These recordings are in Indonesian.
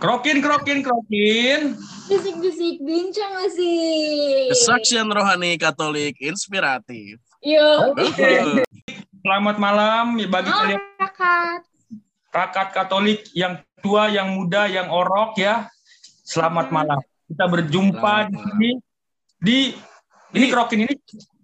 Krokin, krokin, krokin. Bisik-bisik bincang masih. Kesaksian rohani Katolik inspiratif. Yo. Oke. Selamat malam bagi Oh, kalian kakak. kakak Katolik yang tua, yang muda, yang orok ya. Selamat malam. Kita berjumpa Selamat di sini di ini Di- krokin ini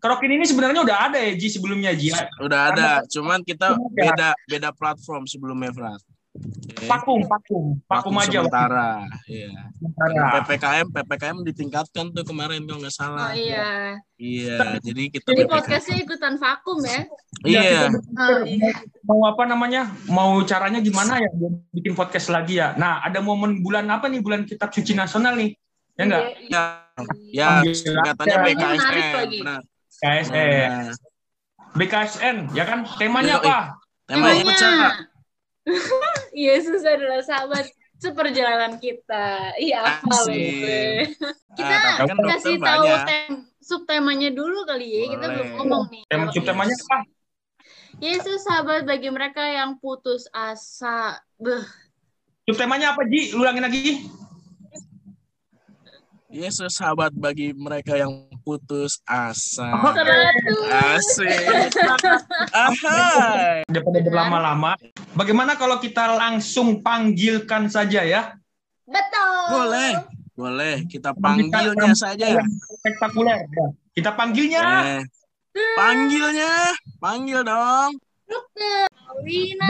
krokin ini sebenarnya udah ada ya Ji sebelumnya Ji. ya? Udah ada, cuman kita ya. beda beda platform sebelumnya, Frat. Oke. Vakum, vakum, vakum Vakum aja. sementara. Iya. Sementara. PPKM, PPKM ditingkatkan tuh kemarin kalau nggak salah. Oh iya. Iya, jadi kita Jadi PPKM. podcastnya ikutan vakum ya? Ya, Iya. kita berpikir Oh, iya. mau apa namanya? Mau caranya gimana ya bikin podcast lagi ya. Nah, ada momen bulan apa nih? Bulan Kitab Suci Nasional nih. Ya enggak? Ya, ya katanya Ya. Menarik BKSN. lagi. Benar. KSN. Nah, BKSN, ya kan? Temanya Yoi. apa? temanya pecah. Yesus adalah sahabat seperjalanan kita. Iya, apa gue. Kita Ah, kan dokter kasih tahu tem subtemanya dulu kali ya. Kita belum ngomong nih. Tem subtemanya apa? Yesus sahabat bagi mereka yang putus asa. Beh, Subtemanya apa, Ji? Ulangin lagi. Yesus sahabat bagi mereka yang putus asa. seratus. Asik. Ahai. Daripada berlama-lama. Bagaimana kalau kita langsung panggilkan saja ya? Betul. Boleh. Boleh, kita panggilnya saja. Spektakuler. Ya. Kita panggilnya. Eh, panggilnya, panggil dong. Wina.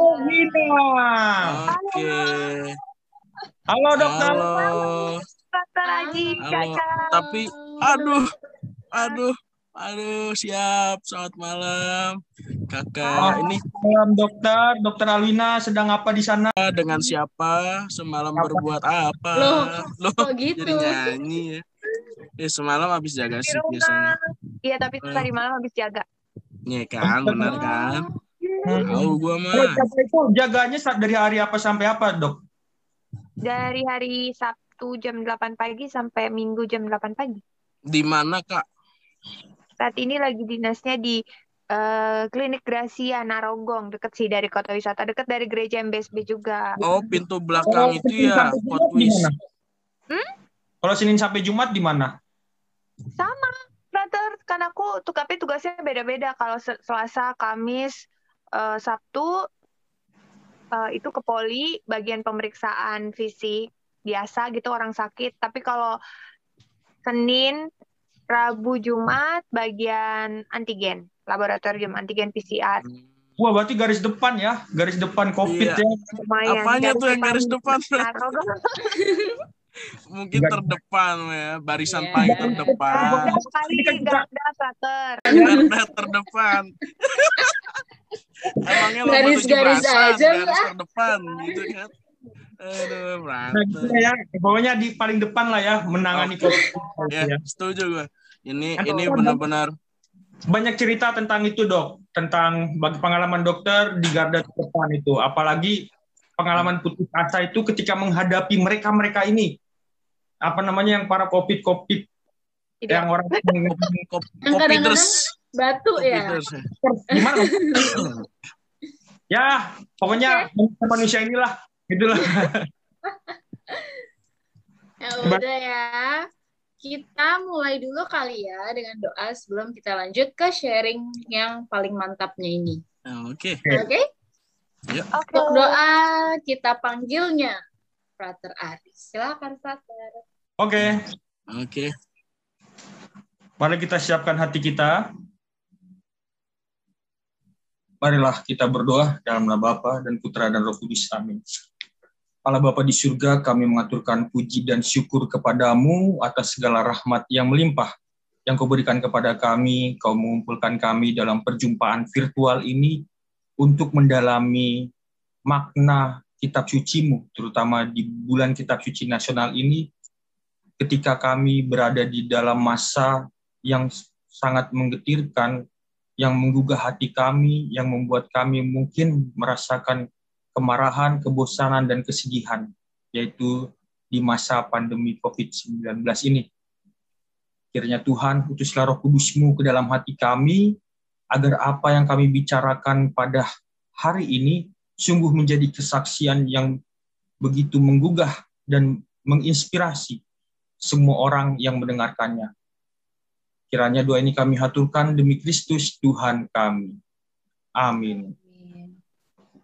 Oh, Wina. Oke. Halo, dokter. Halo. Kata lagi, Halo. Tapi, aduh, aduh, aduh, siap. Selamat malam, kakak. Ini Malam, dokter. Dokter Alwina sedang apa di sana? dengan siapa? Semalam berbuat apa? Loh, Loh, Kok gitu? jadi nyanyi ya. Eh, semalam habis jaga Di sih biasanya. Iya, tapi tadi malam habis jaga. Iya kan, benar kan? Tahu gua Oh, mah. jaga itu jaganya saat dari hari apa sampai apa, dok? Dari hari Sabtu jam 8 pagi sampai Minggu jam 8 pagi. Di mana, Kak? Saat ini lagi dinasnya di eh, Klinik Gracia Narogong, deket sih dari kota wisata, deket dari gereja MBSB juga. Oh, pintu belakang itu ya, mana? Hmm? Kalau Senin sampai Jumat di mana? Sama, brother. Kan aku tuh tapi tugasnya beda-beda. Kalau Se- Selasa, Kamis, eh, Sabtu eh, itu ke poli bagian pemeriksaan fisik biasa gitu orang sakit. Tapi kalau Senin, Rabu, Jumat bagian antigen, laboratorium antigen PCR. Wah, berarti garis depan ya, garis depan COVID Iya. ya. Lumayan. Apanya tuh yang garis depan? Mungkin terdepan ya, barisan Iya. paling terdepan. kali Garda. Garda terdepan. Emangnya lo Garis-garis menuju berasan, aja, garis terdepan gitu kan. Aduh, Nah, berantem. gitu ya. Pokoknya di paling depan lah ya menangani Oke. COVID. Ya, ya. setuju gue. Ini Atau- ini benar-benar Banyak cerita tentang itu, Dok. Tentang bagi pengalaman dokter di garda depan itu. Apalagi pengalaman putus asa itu ketika menghadapi mereka-mereka ini. Apa namanya yang para COVID-COVID Tidak. yang orang Yang kadang-kadang kopiders. Batu ya. Ya. gimana? ya, pokoknya manusia inilah gitulah. Ya udah ya. Kita mulai dulu kali ya dengan doa sebelum kita lanjut ke sharing yang paling mantapnya ini. Oke. Oke? Oke. Untuk doa kita panggilnya Frater Aris. Silakan Frater. Oke, Oke. mari kita siapkan hati kita. Marilah kita berdoa dalam nama Bapa dan Putra dan Roh Kudus. Amin. Allah Bapa di surga, kami mengaturkan puji dan syukur kepadamu atas segala rahmat yang melimpah yang kau berikan kepada kami. Kau mengumpulkan kami dalam perjumpaan virtual ini untuk mendalami makna kitab sucimu, terutama di bulan kitab suci nasional ini, ketika kami berada di dalam masa yang sangat menggetirkan, yang menggugah hati kami, yang membuat kami mungkin merasakan kemarahan, kebosanan, dan kesedihan, yaitu di masa pandemi COVID-19 ini. Kiranya Tuhan, utuslah roh kudusmu ke dalam hati kami, agar apa yang kami bicarakan pada hari ini sungguh menjadi kesaksian yang begitu menggugah dan menginspirasi semua orang yang mendengarkannya. Kiranya doa ini kami haturkan demi Kristus Tuhan kami. Amin.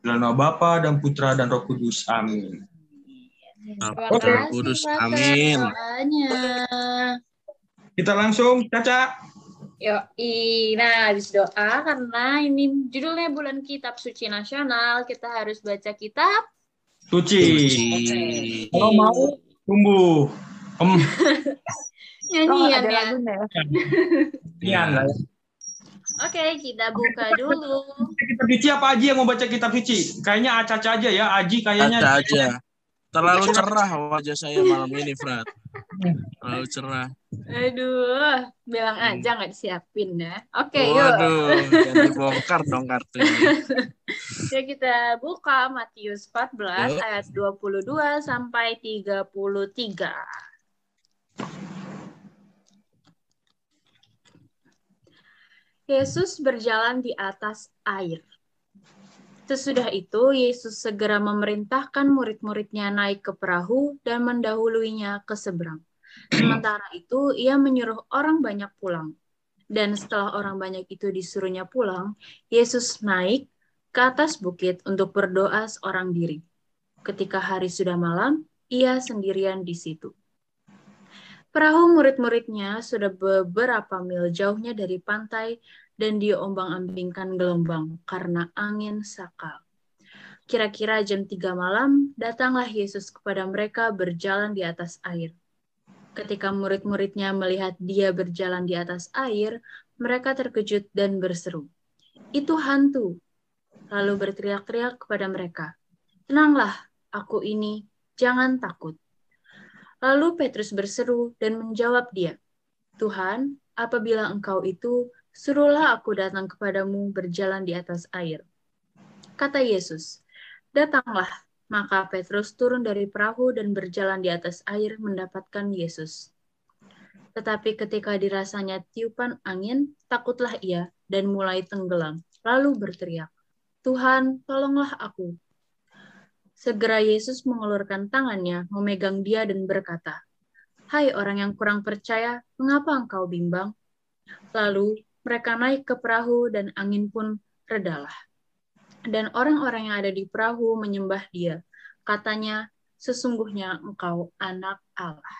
Dalam nama Bapa dan Putra dan Roh Kudus. Amin. Terima Roh Kudus. Amin. Kita langsung, Caca. Yoi, nah habis doa karena ini judulnya bulan kitab suci nasional, kita harus baca kitab Suci. Suci. Kalau mau, tumbuh. Oh, nyanyian ada ya. ya. Nian lah ya. Oke, kita buka dulu. Kitab suci apa Aji yang mau baca kitab suci? Kayaknya Aca aja ya. Aji kayaknya. Ada aja. Terlalu cerah wajah saya malam ini, Frat. Terlalu cerah. Aduh, bilang aja nggak disiapin ya. Oke, yuk. Waduh, ganti bongkar dong kartunya. Ya kita buka Matius 14 Yuk. ayat 22 sampai 33. Yesus berjalan di atas air. Sesudah itu, Yesus segera memerintahkan murid-muridnya naik ke perahu dan mendahuluinya ke seberang. Sementara itu, ia menyuruh orang banyak pulang. Dan setelah orang banyak itu disuruhnya pulang, Yesus naik ke atas bukit untuk berdoa seorang diri. Ketika hari sudah malam, ia sendirian di situ. Perahu murid-muridnya sudah beberapa mil jauhnya dari pantai dan diombang-ambingkan gelombang karena angin sakal. Kira-kira jam 3 malam, datanglah Yesus kepada mereka berjalan di atas air. Ketika murid-muridnya melihat dia berjalan di atas air, mereka terkejut dan berseru, "Itu hantu!" Lalu berteriak-teriak kepada mereka, "Tenanglah, aku ini, jangan takut." Lalu Petrus berseru dan menjawab dia, "Tuhan, apabila engkau itu, suruhlah aku datang kepadamu berjalan di atas air." Kata Yesus, "Datanglah." Maka Petrus turun dari perahu dan berjalan di atas air mendapatkan Yesus. Tetapi ketika dirasanya tiupan angin, takutlah ia dan mulai tenggelam, lalu berteriak, "Tuhan, tolonglah aku!" Segera Yesus mengulurkan tangannya, memegang dia dan berkata, "Hai orang yang kurang percaya, mengapa engkau bimbang?" Lalu mereka naik ke perahu dan angin pun redalah. Dan orang-orang yang ada di perahu menyembah dia. Katanya, "Sesungguhnya engkau anak Allah."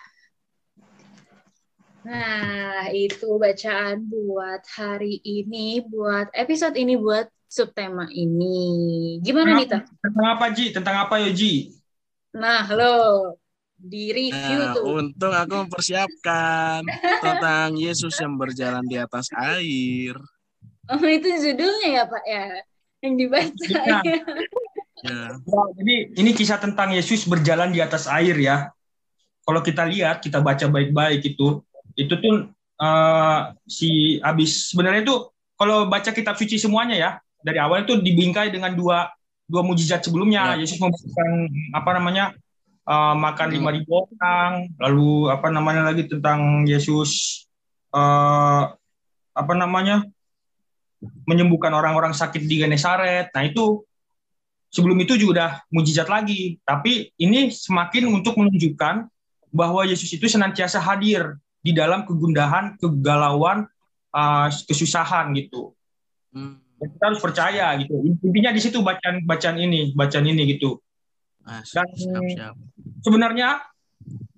Nah, itu bacaan buat hari ini, buat episode ini, buat subtema ini. Gimana nih? Tentang apa Ji? Tentang apa yo Ji? Nah, lo di review Nah, tuh. untung aku mempersiapkan tentang Yesus yang berjalan di atas air. Oh, itu judulnya ya, Pak ya. Yang dibaca Iya. ya. Ya. Wah, jadi ini kisah tentang Yesus berjalan di atas air ya. Kalau kita lihat, kita baca baik-baik itu, itu tuh eh, si abis sebenarnya itu kalau baca kitab suci semuanya ya dari awal itu dibingkai dengan dua dua mujizat sebelumnya. Ya. Yesus memberikan apa namanya eh, makan lima ribu orang, lalu apa namanya lagi tentang Yesus eh, apa namanya menyembuhkan orang-orang sakit di Genesaret. Nah itu sebelum itu juga udah mujizat lagi. Tapi ini semakin untuk menunjukkan bahwa Yesus itu senantiasa hadir di dalam kegundahan, kegalauan, uh, kesusahan gitu. Hmm. Dan kita harus percaya gitu. Intinya di situ bacaan bacaan ini, bacaan ini gitu. Ah, siap, Dan- siap, siap. Sebenarnya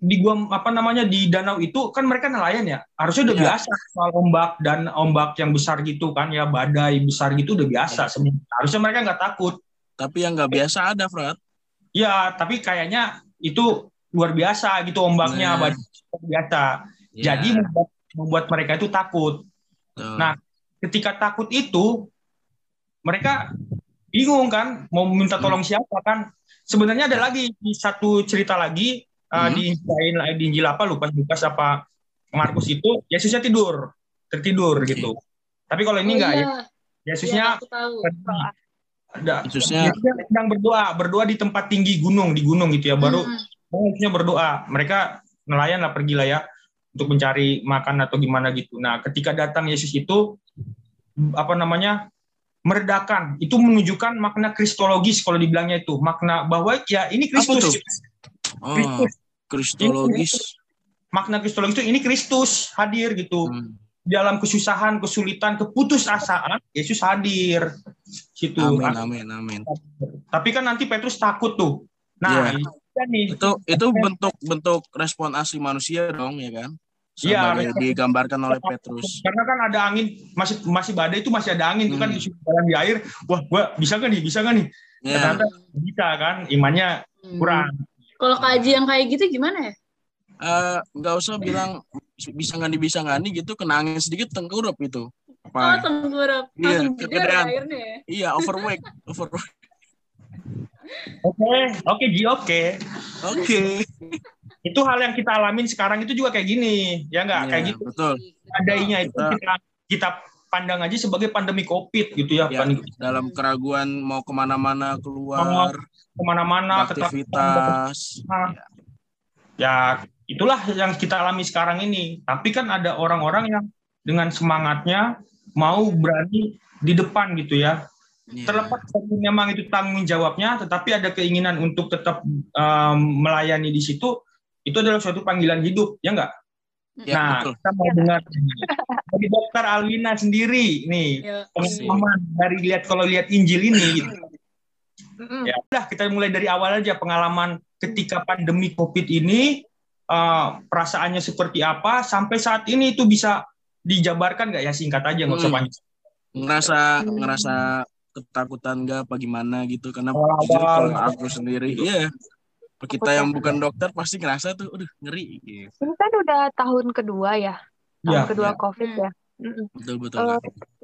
di gua apa namanya di danau itu kan mereka nelayan ya. Harusnya udah Iya. biasa soal ombak dan ombak yang besar gitu kan ya badai besar gitu udah biasa sebenarnya. Harusnya mereka nggak takut. Tapi yang nggak biasa ada, Frat. Ya, tapi kayaknya itu luar biasa gitu ombaknya, Nah. badai luar biasa. Ya, Jadi membuat, membuat mereka itu takut. betul. nah, Ketika takut itu, mereka bingung kan mau minta Hmm. tolong siapa kan. Sebenarnya ada lagi di satu cerita lagi uh, Hmm. di Injil lain di Injil apa lupa Lukas apa Markus itu Yesusnya tidur, tertidur gitu. Tapi kalau ini Oh, enggak ya. iya. Yesusnya aku tahu. ada Yesusnya- Yesusnya sedang berdoa, berdoa di tempat tinggi gunung, di gunung gitu ya. Baru Hmm. Yesusnya berdoa. Mereka nelayan lah pergilah ya untuk mencari makan atau gimana gitu. Nah, ketika datang Yesus itu apa namanya? Meredakan. Itu menunjukkan makna kristologis kalau dibilangnya itu. Makna bahwa ya ini? Kristus. Oh, Kristus. kristologis. Makna kristologis itu ini Kristus hadir gitu. Hmm. Dalam kesusahan, kesulitan, keputusasaan, Yesus hadir. Situ. Amin, amin, amin. Tapi kan nanti Petrus takut tuh. Nah, ini nih. Itu itu bentuk-bentuk respon asli manusia dong, ya kan? Iya, digambarkan oleh Petrus. Karena kan ada angin, masih masih badai itu masih ada angin tuh kan Hmm. jalan di air. Wah, gua bisa nggak nih? Bisa nggak nih? Ya, Ternyata bisa kan? Imannya Hmm. kurang. Kalau kaji yang kayak gitu gimana ya? eh, nggak usah bilang bisa nggak nih, bisa nggak nih gitu, kena angin sedikit tengkurap itu. Oh, Apa? tengkurap. Iya, kegedean. airnya ya. Iya, overweight, overweight. Oke, oke oke. Oke. Itu hal yang kita alamin sekarang itu juga kayak gini, ya nggak? Iya, kayak gitu. betul. Adainya itu Kita- kita pandang aja sebagai pandemi COVID gitu ya, Ya, pandemi dalam keraguan mau ke mana-mana keluar, ke mana-mana, aktivitas. Nah, ya itulah yang kita alami sekarang ini. Tapi kan ada orang-orang yang dengan semangatnya mau berani di depan gitu ya. Iya. Terlepas dari memang itu tanggung jawabnya, tetapi ada keinginan untuk tetap um, melayani di situ, itu adalah suatu panggilan hidup, ya enggak? Ya, nah, betul. kita mau dengar dari Dokter Alwina sendiri nih Ya. pengalaman dari lihat kalau lihat Injil ini. Gitu. Ya udah kita mulai dari awal aja pengalaman ketika pandemi COVID ini eh, perasaannya seperti apa sampai saat ini itu bisa dijabarkan nggak ya singkat aja nggak usah Hmm. panjang. ngerasa Hmm. ngerasa ketakutan nggak apa gimana gitu karena Awal-awal. jujur kalau aku sendiri iya kita yang bukan dokter pasti ngerasa tuh aduh ngeri gitu. Ini kan udah tahun kedua ya, tahun Ya, kedua ya. COVID Hmm. ya. Mm-mm. betul betul Kak.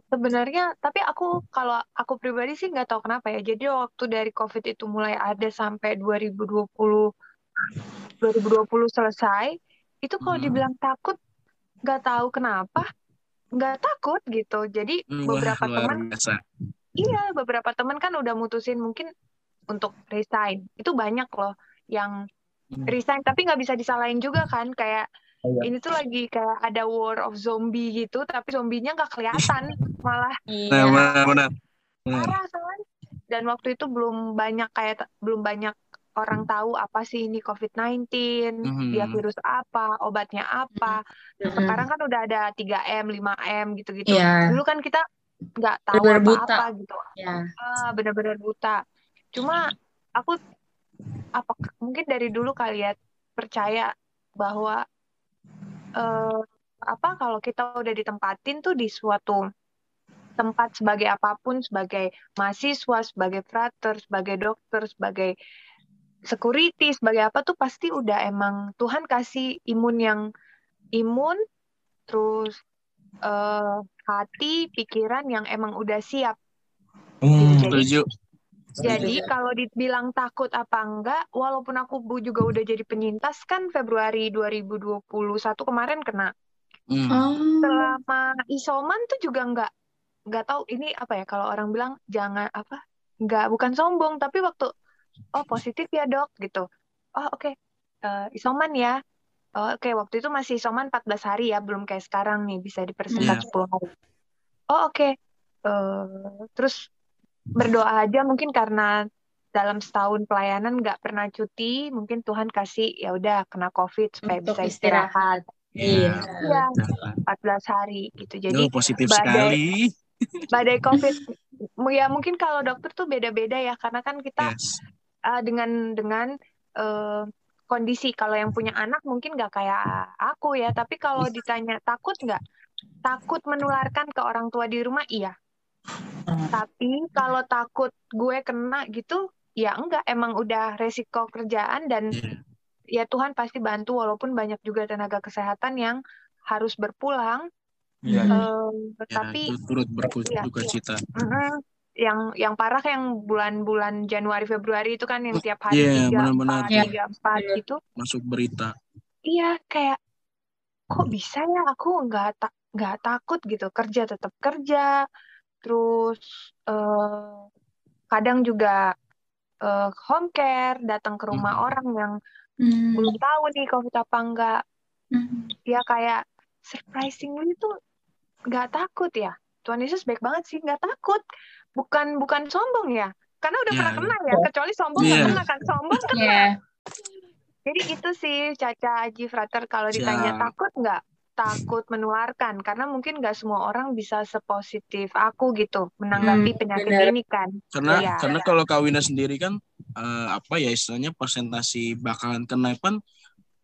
sebenarnya, tapi aku kalau aku pribadi sih nggak tahu kenapa ya. Jadi waktu dari COVID itu mulai ada sampai 2020 2020 selesai, itu kalau Hmm. dibilang takut nggak tahu kenapa, nggak takut gitu. Jadi Wah, beberapa teman, iya beberapa teman kan udah mutusin mungkin untuk resign. Itu banyak loh yang Hmm. resign, tapi nggak bisa disalahin juga kan. Kayak Iya. ini tuh lagi kayak ada war of zombie gitu, tapi zombinya nggak kelihatan, malah Iya. benar benar benar parah kan. Dan waktu itu belum banyak kayak belum banyak orang tahu apa sih ini COVID-19, Mhm. dia virus apa, obatnya apa. Mm-mm. sekarang kan udah ada 3M, 5M gitu-gitu. Iya. Dulu kan kita nggak tahu apa-apa gitu. Ya. Ah, benar-benar buta. Cuma aku apa mungkin dari dulu kali ya percaya bahwa eh, apa kalau kita udah ditempatin tuh di suatu tempat sebagai apa pun, sebagai mahasiswa, sebagai frater, sebagai dokter, sebagai security, sebagai apa tuh pasti udah emang Tuhan kasih imun yang imun, terus eh, hati, pikiran yang emang udah siap. Hmm. Jadi- setuju Jadi kalau dibilang takut apa enggak, walaupun aku bu- juga udah jadi penyintas kan Februari 2021 kemarin kena. Hmm. Selama isoman tuh juga enggak enggak tahu ini apa ya kalau orang bilang jangan apa enggak bukan sombong tapi waktu oh positif ya dok gitu. Oh oke Eh, isoman ya. Oh, oke waktu itu masih isoman 14 hari ya belum kayak sekarang nih bisa dipersingkat 10 hari. Oh oke. Eh, terus berdoa aja mungkin karena dalam setahun pelayanan nggak pernah cuti, mungkin Tuhan kasih ya udah kena COVID supaya Untuk bisa istirahat. Iya. Iya, 14 hari gitu. Jadi Duh, positif badai- sekali. badai COVID. Ya mungkin kalau dokter tuh beda-beda ya karena kan kita yes. uh, dengan dengan uh, kondisi. Kalau yang punya anak mungkin nggak kayak aku ya tapi kalau ditanya takut nggak? Takut menularkan ke orang tua di rumah iya tapi kalau takut gue kena gitu ya enggak emang udah resiko kerjaan dan Iya. ya Tuhan pasti bantu walaupun banyak juga tenaga kesehatan yang harus berpulang Iya. Hmm. eh, ya, tapi turut berduka Iya, iya. cita Mm-mm. yang yang parah yang bulan-bulan Januari Februari itu kan yang tiap hari Iya, tiga empat tiga empat Iya. gitu masuk berita iya kayak kok bisa ya aku nggak tak nggak takut gitu kerja tetap kerja terus eh, kadang juga eh, home care datang ke rumah Mhm. orang yang Hmm. belum tahu nih covid apa enggak Hmm. ya kayak surprisingly tuh nggak takut ya Tuhan Yesus baik banget sih nggak takut bukan bukan sombong ya karena udah Iya, pernah iya. kena ya kecuali sombong nggak Iya. kena kan sombong kena Iya. jadi itu sih Caca Aji Frater kalau ditanya Siap. takut nggak takut menularkan karena mungkin nggak semua orang bisa sepositif aku gitu menanggapi Hmm, penyakit benar. ini kan Karena Iya. karena kalau Kawina sendiri kan eh, apa ya istilahnya persentasi bakalan kena kan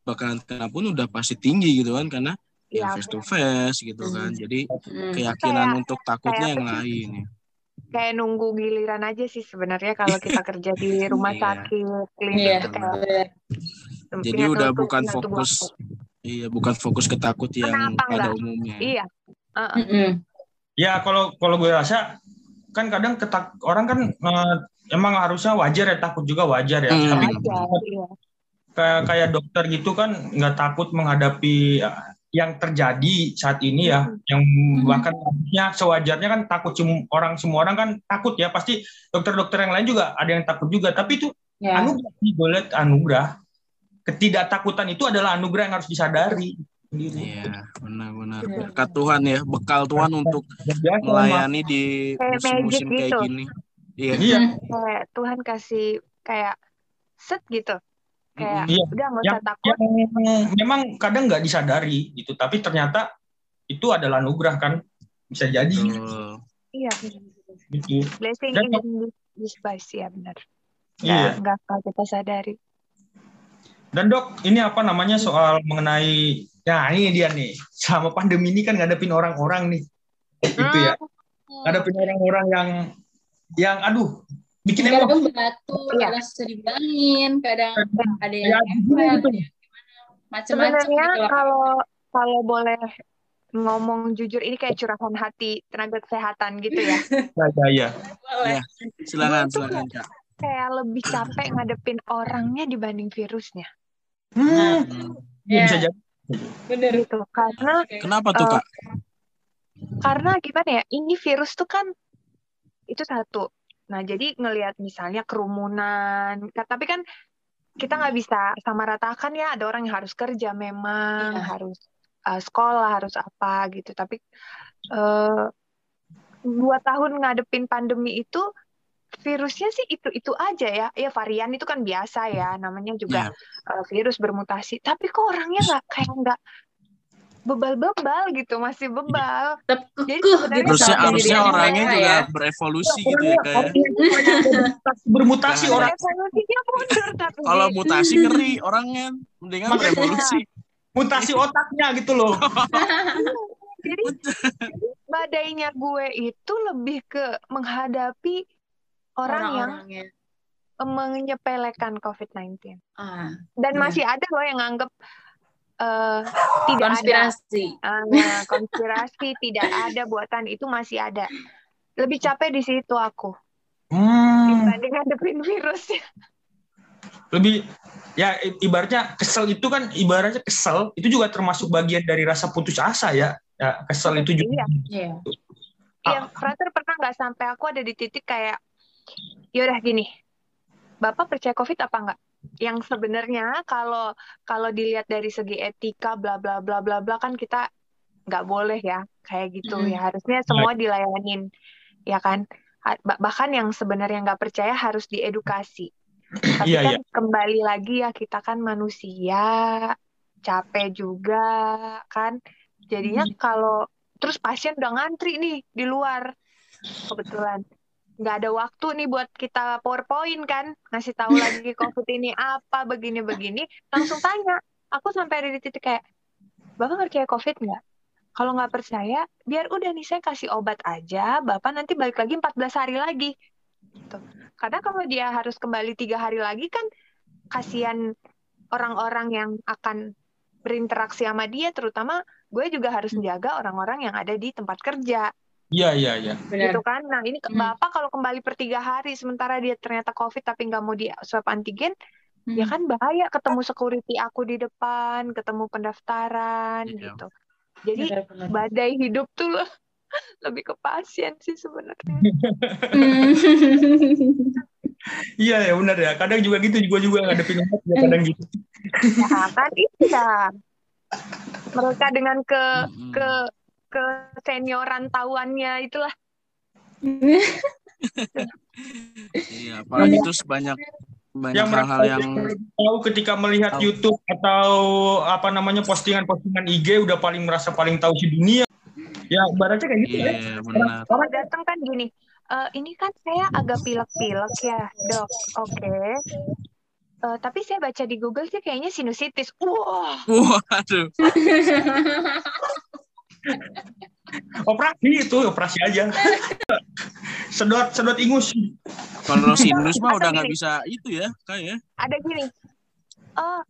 bakalan kena pun udah pasti tinggi gitu kan karena ya Iya, face to face gitu kan. Hmm. Jadi Hmm. keyakinan Kayak- untuk takutnya kayak yang lain ya. kayak nunggu giliran aja sih sebenarnya kalau kita kerja di rumah Iya. sakit klinik Iya. itu kayak. Jadi udah bukan fokus waktu. Iya bukan fokus ke takut yang Kenapa pada enggak? umumnya. iya Heeh. Mm-mm. Ya kalau kalau gue rasa kan kadang ketak orang kan eh, emang harusnya wajar ya takut juga wajar ya. Hmm. Tapi Wajar, iya. kayak kayak dokter gitu kan nggak takut menghadapi eh, yang terjadi saat ini ya, yang bahkan harusnya sewajarnya kan takut sem- orang semua orang kan takut ya pasti dokter-dokter yang lain juga ada yang takut juga. Tapi itu Ya. anugerah lihat anugerah. Ketidaktakutan itu adalah anugerah yang harus disadari. Sendiri. Iya, benar-benar. Benar. Berkat Tuhan ya, bekal Tuhan untuk melayani di Kayak musim-musim kayak gitu. gini. Iya. Iya. Kayak Tuhan kasih kayak set gitu kayak Iya. udah nggak yang, usah takut yang memang kadang nggak disadari gitu tapi ternyata itu adalah anugerah kan bisa jadi Betul. iya gitu blessing Dan- in disguise ya benar iya nggak nggak kalau kita sadari dan dok ini apa namanya soal mengenai ya ini dia nih sama pandemi ini kan ngadepin orang-orang nih gitu ya ngadepin orang-orang yang yang aduh bikin emosi kadang batu Iya. kadang susah dibilangin kadang ada yang ya gitu. macam-macam sebenarnya gitu kalau kalau boleh ngomong jujur ini kayak curahan hati tenaga kesehatan gitu ya ya ya ya Boleh. Iya. Silakan, Gua tuh silakan, Kak. kayak lebih capek ngadepin orangnya dibanding virusnya hmm, Hmm. Ya, bisa jadi bener gitu karena. Kenapa tuh, Eh, Kak? karena gimana ya ini virus tuh kan itu satu nah jadi ngelihat misalnya kerumunan Ka- tapi kan kita nggak bisa sama ratakan ya ada orang yang harus kerja memang Iya. harus uh, sekolah harus apa gitu tapi eh, dua tahun ngadepin pandemi itu virusnya sih itu itu aja ya ya varian itu kan biasa ya namanya juga Iya. uh, virus bermutasi tapi kok orangnya nggak kayak nggak bebal-bebal gitu masih bebal tetap Jadi sebenarnya Harusnya harusnya orangnya juga ya. berevolusi gitu ya, Kak. ya. bermutasi, bermutasi Nah, orang Evolusinya mundur tapi Kalau mutasi ngeri orangnya mendingan berevolusi. mutasi otaknya gitu loh jadi, jadi badainya gue itu lebih ke menghadapi orang yang orang-orangnya. menyepelekan COVID-19 ah dan Iya. masih ada loh yang nganggep eh, tidak konspirasi. Ada Ah, konspirasi tidak ada buatan itu masih ada. Lebih capek di situ aku. Hmm. dibanding ngadepin virusnya. Lebih ya ibaratnya kesel itu kan ibaratnya kesel itu juga termasuk bagian dari rasa putus asa ya. Ya kesel itu juga. Iya. iya. Iya, Frater pernah nggak sampai aku ada di titik kayak, yaudah gini, Bapak percaya COVID apa nggak? Yang sebenarnya kalau kalau dilihat dari segi etika bla bla bla bla bla kan kita nggak boleh ya kayak gitu. Mm. ya harusnya semua dilayanin ya kan? Bahkan yang sebenarnya nggak percaya harus diedukasi. Tapi Iya, kan kembali lagi ya kita kan manusia capek juga kan? Jadinya kalau terus pasien udah ngantri nih di luar kebetulan nggak ada waktu nih buat kita powerpoint kan. Ngasih tahu lagi covid ini apa begini begini. Langsung tanya. Aku sampai ada di titik kayak bapak percaya covid nggak? Kalau nggak percaya biar udah nih saya kasih obat aja. Bapak nanti balik lagi 14 hari lagi. Gitu. karena kalau dia harus kembali tiga hari lagi kan kasihan orang-orang yang akan berinteraksi sama dia. Terutama gue juga harus menjaga orang-orang yang ada di tempat kerja iya iya iya gitu kan nah ini Hmm. bapak kalau kembali per tiga hari sementara dia ternyata covid tapi nggak mau di swab antigen Hmm. ya kan bahaya ketemu security aku di depan ketemu pendaftaran Iya. gitu jadi Benar, benar. badai hidup tuh loh lebih ke pasien sih sebenarnya Hmm. iya ya benar ya kadang juga gitu gue juga ngadepin obat ya kadang gitu ya kan itu ya mereka dengan ke Mm-mm. ke ke senioran tahuannya itulah iya apalagi terus banyak banyak yang hal-hal mereka yang tahu ketika melihat Tahu. YouTube atau apa namanya postingan-postingan IG udah paling merasa paling tahu di dunia. Ya, ibaratnya kayak gitu ya. iya benar Kalau datang kan gini, "Eh, ini kan saya agak pilek-pilek ya, dok. Oke. Eh, tapi saya baca di Google sih kayaknya sinusitis. Wah, waduh Operasi itu, operasi aja. sedot sedot ingus. kalau sinus mah udah nggak bisa itu ya kayak ada gini. Oh,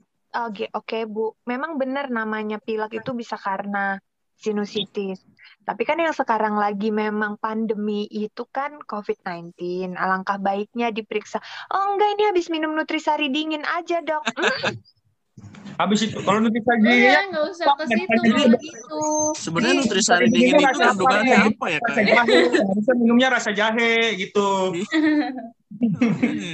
oke, oke Bu. Memang benar namanya pilek itu bisa karena sinusitis. Tapi kan yang sekarang lagi memang pandemi itu kan COVID-19. Alangkah baiknya diperiksa. Oh enggak, ini habis minum nutrisari dingin aja, dok. Habis itu kalau Udah, ya, nggak usah ke situ kalau gitu. sebenarnya nutrisari dingin itu kandungannya ya? apa ya rasa kayak jahe, harusnya minumnya rasa jahe gitu.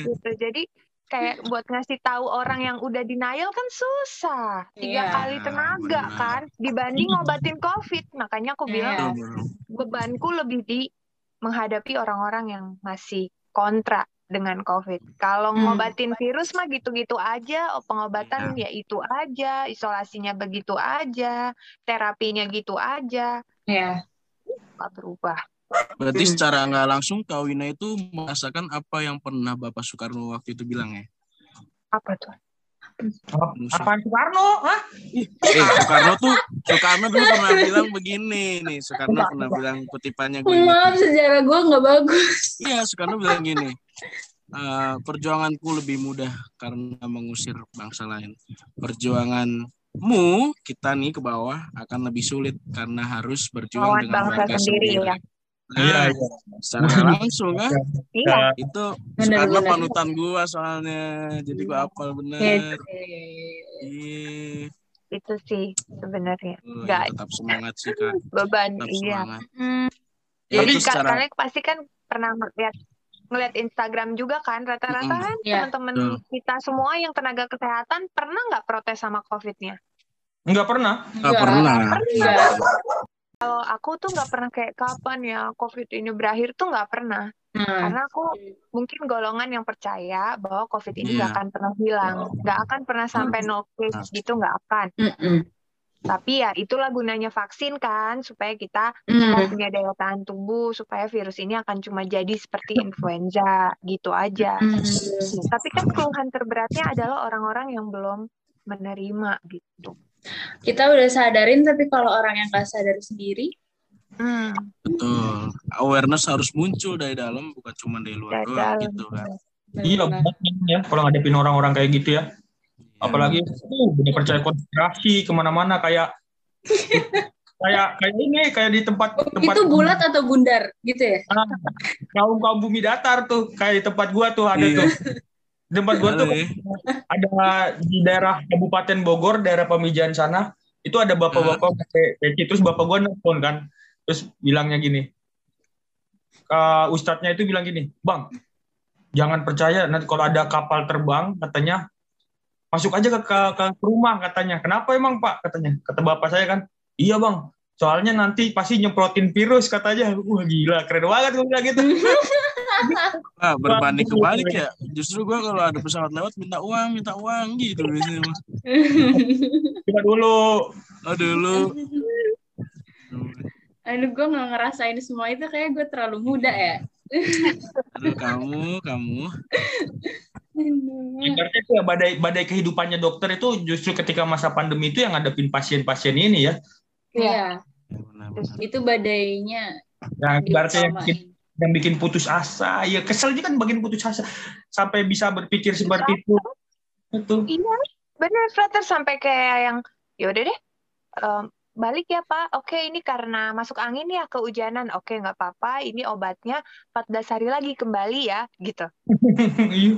gitu. Jadi kayak buat ngasih tahu orang yang udah denial kan susah. Tiga Iya. kali tenaga kan dibanding ngobatin COVID. Makanya aku bilang Iya. bebanku lebih di menghadapi orang-orang yang masih kontra dengan COVID. Kalau Hmm. ngobatin virus mah gitu-gitu aja, oh, pengobatan ya itu aja, isolasinya begitu aja, terapinya gitu aja, Ya. nggak berubah. berarti Hmm. secara nggak langsung Kak Wina itu merasakan apa yang pernah Bapak Soekarno waktu itu bilang ya Apa tuh? Apaan Soekarno? Hah? eh Soekarno tuh Soekarno dulu pernah bilang begini nih Soekarno pernah bilang kutipannya gue Maaf, nih. sejarah gue nggak bagus. Iya, Soekarno bilang gini, "Eh, perjuanganku lebih mudah karena mengusir bangsa lain. Perjuanganmu, kita nih ke bawah, akan lebih sulit karena harus berjuang Lawan dengan bangsa sendiri, sendiri. ya. Nah, Iya, iya. secara langsung kan, Iya, itu benar. panutan gua soalnya, jadi gua hafal bener. Gitu. Iya, itu sih sebenarnya. Oh, ya, tetap semangat sih kak, beban, tetap iya. semangat. Hmm. Ya, Jadi itu ka- secara kalian pasti kan pernah ngeliat ngeliat Instagram juga kan rata-rata kan Iya. teman-teman kita semua yang tenaga kesehatan pernah nggak protes sama COVID-nya? Enggak pernah. nggak pernah. Enggak. Kalau aku tuh nggak pernah kayak kapan ya COVID ini berakhir tuh nggak pernah. Nah, Karena aku mungkin golongan yang percaya bahwa COVID ini nggak Iya. akan pernah hilang, nggak akan pernah sampai no case gitu nggak akan. mm-mm. Tapi ya itulah gunanya vaksin kan supaya kita Mm. punya daya tahan tubuh supaya virus ini akan cuma jadi seperti influenza gitu aja. Mm. Tapi kan keluhan terberatnya adalah orang-orang yang belum menerima gitu. Kita udah sadarin, tapi kalau orang yang nggak sadar sendiri, Hmm, Betul. Awareness harus muncul dari dalam, bukan cuma dari luar dari doang dalam. gitu kan. Iya, ya kalau ngadepin orang-orang kayak gitu ya. Iya. Apalagi uh, udah percaya konspirasi ke mana-mana kayak kayak kayak ini kayak di tempat tempat itu bulat atau bundar gitu ya? kaum kaum bumi datar tuh kayak di tempat gua tuh ada Iya. tuh di tempat gua tuh Ada ya. ada di daerah Kabupaten Bogor daerah Pamijahan sana itu ada bapak-bapak pakai peci terus bapak gua nelfon kan terus bilangnya gini ke ustadznya itu bilang gini bang jangan percaya nanti kalau ada kapal terbang katanya masuk aja ke, ke, ke rumah katanya kenapa emang pak katanya kata bapak saya kan iya bang soalnya nanti pasti nyemprotin virus katanya wah gila keren banget gue bilang gitu Ah, berbanding kebalik ya. Justru gua kalau ada pesawat lewat minta uang, minta uang gitu biasanya. mah. coba dulu Aduh lu. Aduh, gue nggak ngerasain semua itu kayak gue terlalu muda ya. Aduh kamu, kamu. Ibaratnya itu ya badai badai kehidupannya dokter itu justru ketika masa pandemi itu yang ngadepin pasien-pasien ini ya. Iya, Ya, benar-benar. itu badainya Yang ibaratnya yang bikin, yang bikin putus asa, ya kesel juga kan bagian putus asa sampai bisa berpikir seperti itu. Itu. Iya, benar Frater sampai kayak yang ya udah deh em, balik ya Pak. Oke, ini karena masuk angin ya kehujanan. Oke, nggak apa-apa. Ini obatnya 14 hari lagi kembali ya, gitu. Iya.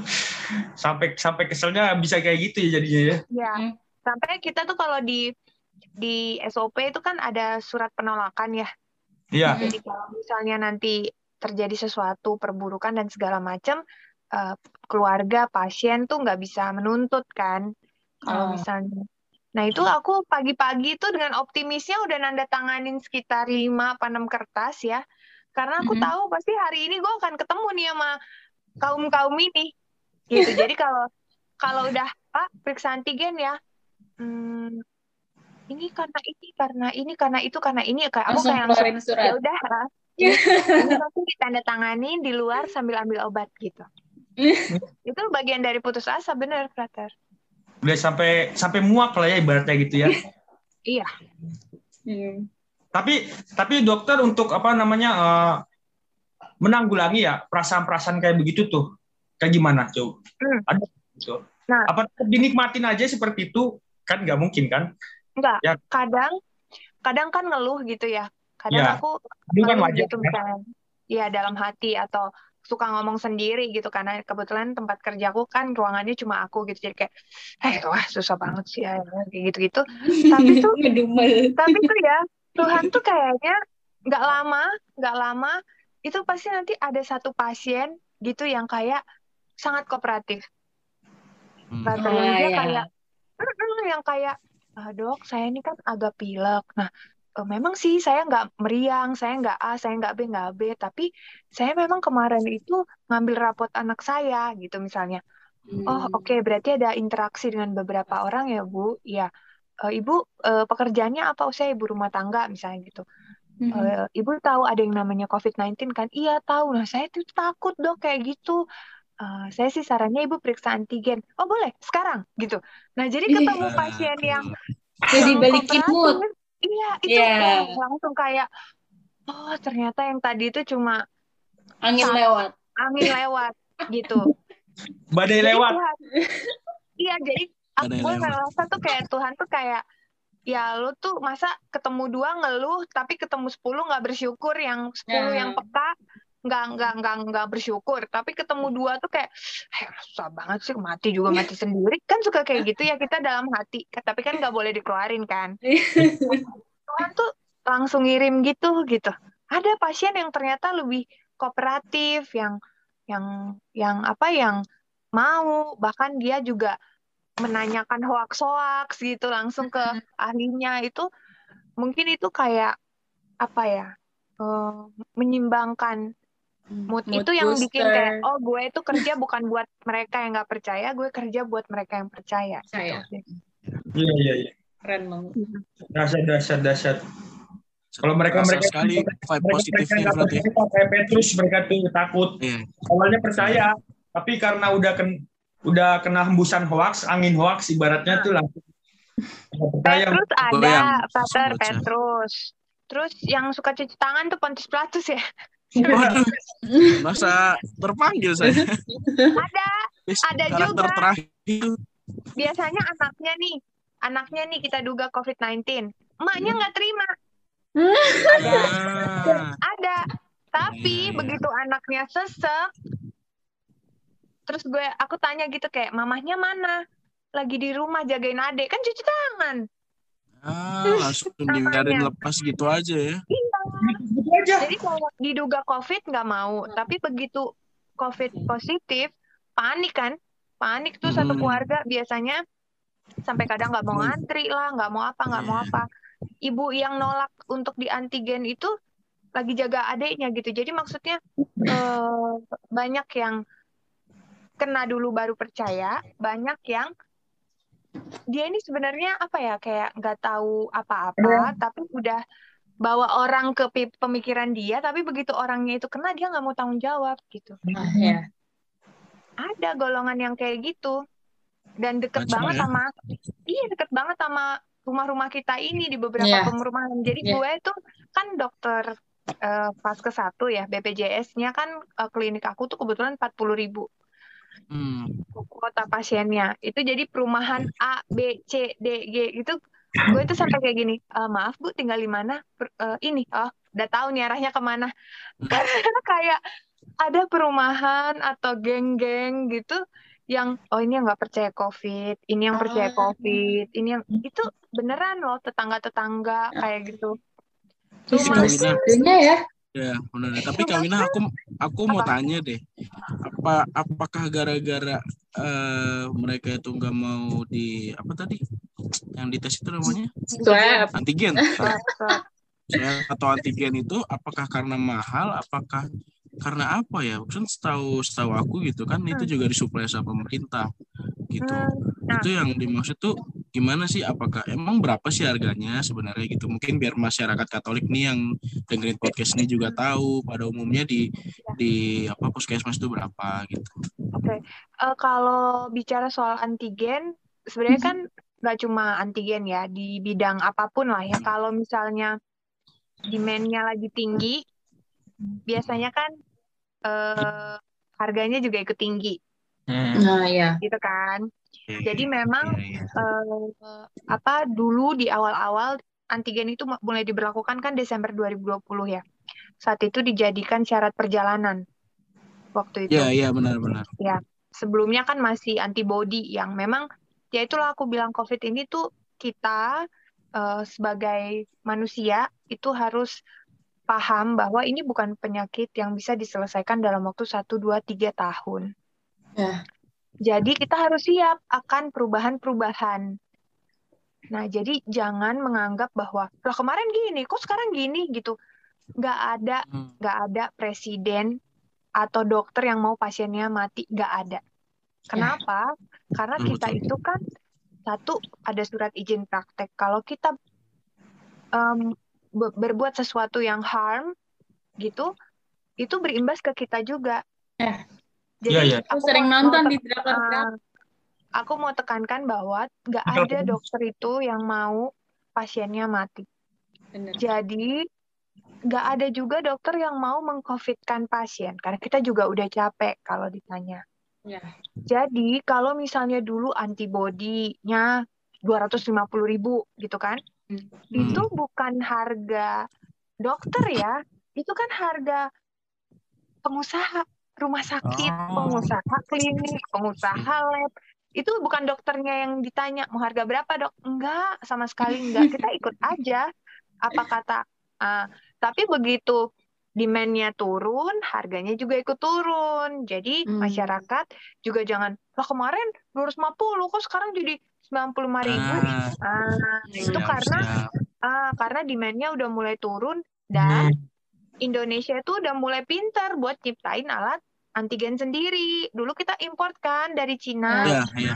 sampai sampai keselnya bisa kayak gitu ya jadinya ya. Ya, Hmm. sampai kita tuh kalau di di SOP itu kan ada surat penolakan ya. Iya. Jadi kalau misalnya nanti terjadi sesuatu perburukan dan segala macam, eh, keluarga pasien tuh nggak bisa menuntut kan. Oh. Kalau misalnya, nah itu aku pagi-pagi tuh dengan optimisnya udah nanda tanganin sekitar 5 apa 6 kertas ya. karena aku Mhm. tahu pasti hari ini gue akan ketemu nih sama kaum kaum ini gitu. Jadi kalau kalau udah pak periksa antigen ya. Hmm, ini karena ini karena ini karena itu karena ini. Kayak aku Langsung kayak langsung ya udah ah, ini nanti ditandatangani di luar sambil ambil obat gitu. Itu bagian dari putus asa bener Frater Udah sampai sampai muak lah ya ibaratnya gitu ya. iya Hmm. tapi tapi dokter untuk apa namanya eh, menanggulangi ya perasaan-perasaan kayak begitu tuh kayak gimana coba Hmm. ada gitu Nah. apa dinikmatin aja seperti itu kan nggak mungkin kan enggak Ya. kadang kadang kan ngeluh gitu ya kadang Ya, aku kan wajar gitu kan? misalnya ya dalam hati atau suka ngomong sendiri gitu karena kebetulan tempat kerjaku kan ruangannya cuma aku gitu jadi kayak eh wah susah banget sih ya kayak gitu gitu Tapi tuh- Ngedumel. tapi tuh ya Tuhan tuh kayaknya nggak lama nggak lama itu pasti nanti ada satu pasien gitu yang kayak sangat kooperatif Hmm. Frater. Ah, yang dia ya. kayak yang kayak "Ah, dok saya ini kan agak pilek nah eh, memang sih saya nggak meriang saya nggak A saya nggak B nggak B. Tapi saya memang kemarin itu ngambil rapot anak saya gitu misalnya. Oh Hmm. oke berarti ada interaksi dengan beberapa orang ya bu? Ya Eh, ibu eh, pekerjaannya apa? Oh saya ibu rumah tangga misalnya gitu. Hmm. Eh, ibu tahu ada yang namanya COVID-19 kan? Iya tahu. Nah saya tuh takut dok kayak gitu. Eh, saya sih sarannya ibu periksa antigen. Oh boleh? Sekarang? Gitu. Nah jadi Ih. ketemu pasien yang Jadi balikin mood. Iya itu wah, langsung kayak oh ternyata yang tadi itu cuma Angin Sa- lewat. angin lewat gitu badai Jadi lewat Tuhan, iya jadi aku Badai gue lewat. ngerasa tuh kayak Tuhan tuh kayak ya lu tuh masa ketemu dua ngeluh tapi ketemu sepuluh nggak bersyukur yang sepuluh Ya. yang peka nggak nggak nggak nggak bersyukur. Tapi ketemu dua tuh kayak "Eh, susah banget sih mati juga mati sendiri. Kan suka kayak gitu ya kita dalam hati. Tapi kan nggak boleh dikeluarin kan. Tuhan tuh langsung ngirim gitu gitu. Ada pasien yang ternyata lebih kooperatif yang yang yang apa yang mau. Bahkan dia juga menanyakan hoax-hoax gitu langsung ke ahlinya. Itu mungkin itu kayak apa ya eh, menyimbangkan mood, Mood itu yang bikin booster. kayak oh gue itu kerja bukan buat mereka yang nggak percaya gue kerja buat mereka yang percaya Percaya. gitu. iya iya iya Keren banget. dahsyat dahsyat dahsyat Kalau mereka- Terasa mereka- sekali vibe mereka mereka berarti. percaya kayak Petrus mereka tuh takut Iya. awalnya percaya tapi karena udah ken udah kena hembusan hoax angin hoax ibaratnya tuh langsung Petrus ada. Pater. Petrus terus yang suka cuci tangan tuh Pontius Pilatus ya Waduh, masa terpanggil saya. ada Ada Karakter juga. terakhir. biasanya anaknya nih anaknya nih kita duga COVID-19 emaknya nggak terima. Ada. Ada. Tapi Iya. begitu anaknya sesek terus gue aku tanya gitu kayak mamahnya mana? Lagi di rumah jagain adik. Kan cuci tangan. Ah, langsung dibiarin lepas gitu aja ya. Gitu aja. Jadi kalau diduga COVID nggak mau tapi begitu COVID positif panik kan? Panik tuh satu Hmm. keluarga biasanya sampai kadang nggak mau ngantri lah nggak mau apa nggak mau Iya. apa. Ibu yang nolak untuk di antigen itu lagi jaga adiknya gitu. Jadi maksudnya eh, banyak yang kena dulu baru percaya banyak yang dia ini sebenarnya apa ya kayak nggak tahu apa-apa tapi udah bawa orang ke pemikiran dia tapi begitu orangnya itu kena dia nggak mau tanggung jawab gitu Ah, ya. ada golongan yang kayak gitu dan deket Macam banget ya? sama iya deket banget sama rumah-rumah kita ini di beberapa Iya. perumahan jadi Iya. gue tuh kan dokter eh, fase satu ya BPJS-nya kan eh, klinik aku tuh kebetulan 40.000 ribu Hmm. kuota pasiennya itu jadi perumahan A B C D G gitu gue tuh sampai kayak gini "Eh, maaf bu tinggal di mana Per- eh, ini oh udah tahu nih arahnya ke mana karena kayak ada perumahan atau geng-geng gitu yang oh ini yang nggak percaya covid ini yang percaya Ah. covid ini yang itu beneran loh tetangga-tetangga kayak gitu segitunya ya. Ya, benar. Tapi Kawina aku aku mau Apa? tanya deh. Apa apakah gara-gara eh, mereka itu nggak mau di apa tadi? Yang dites itu namanya Swab. antigen. Swab, swab. Swab atau antigen itu apakah karena mahal, apakah karena apa ya? Kan setahu setahu aku gitu kan itu juga disuplai sama pemerintah gitu. Hmm, nah. Itu yang dimaksud tuh gimana sih? Apakah emang berapa sih harganya sebenarnya gitu? Mungkin biar masyarakat Katolik nih yang dengerin podcast ini juga tahu pada umumnya di di apa puskesmas itu berapa gitu. Oke, Eh, kalau bicara soal antigen, sebenarnya kan nggak cuma antigen ya, di bidang apa pun lah ya. Kalau misalnya demand-nya lagi tinggi, biasanya kan eh, harganya juga ikut tinggi, Hmm. Nah, ya. gitu kan. Iya, Jadi iya, memang iya, iya. eh, apa dulu di awal-awal antigen itu mu- mulai diberlakukan kan Desember 2020 ya. Saat itu dijadikan syarat perjalanan waktu itu. Iya, iya benar-benar. Sebelumnya kan masih antibody yang memang ya itulah aku bilang COVID ini tuh kita eh, sebagai manusia itu harus paham bahwa ini bukan penyakit yang bisa diselesaikan dalam waktu 1, 2, 3 tahun. Ya. Jadi kita harus siap akan perubahan-perubahan. Nah, jadi jangan menganggap bahwa lah kemarin gini, kok sekarang gini gitu. Nggak ada, Hmm. nggak ada presiden atau dokter yang mau pasiennya mati, nggak ada. Kenapa? Karena Betul, kita itu kan satu ada surat izin praktek. Kalau kita em, be- berbuat sesuatu yang harm gitu, itu berimbas ke kita juga. Eh. Jadi Iya, iya. Aku aku sering nonton di drakor-drakor. Ah, aku mau tekankan bahwa nggak ada dokter itu yang mau pasiennya mati. Bener. Jadi nggak ada juga dokter yang mau mengcovidkan pasien karena kita juga udah capek kalau ditanya. Ya. Jadi kalau misalnya dulu antibodinya 250.000 ribu gitu kan, Hmm. itu bukan harga dokter ya, itu kan harga pengusaha rumah sakit, Oh. pengusaha klinik, pengusaha lab. Itu bukan dokternya yang ditanya mau harga berapa dok? Enggak, sama sekali enggak. Kita ikut aja apa kata. ah, tapi begitu demand-nya turun, harganya juga ikut turun. Jadi Hmm. masyarakat juga jangan, lah kemarin 250, kok sekarang jadi 95 ribu? Ah, Ah, itu siap, karena siap. ah, karena demand-nya udah mulai turun dan Hmm. Indonesia itu udah mulai pintar buat ciptain alat antigen sendiri. Dulu kita import kan dari Cina, iya, iya.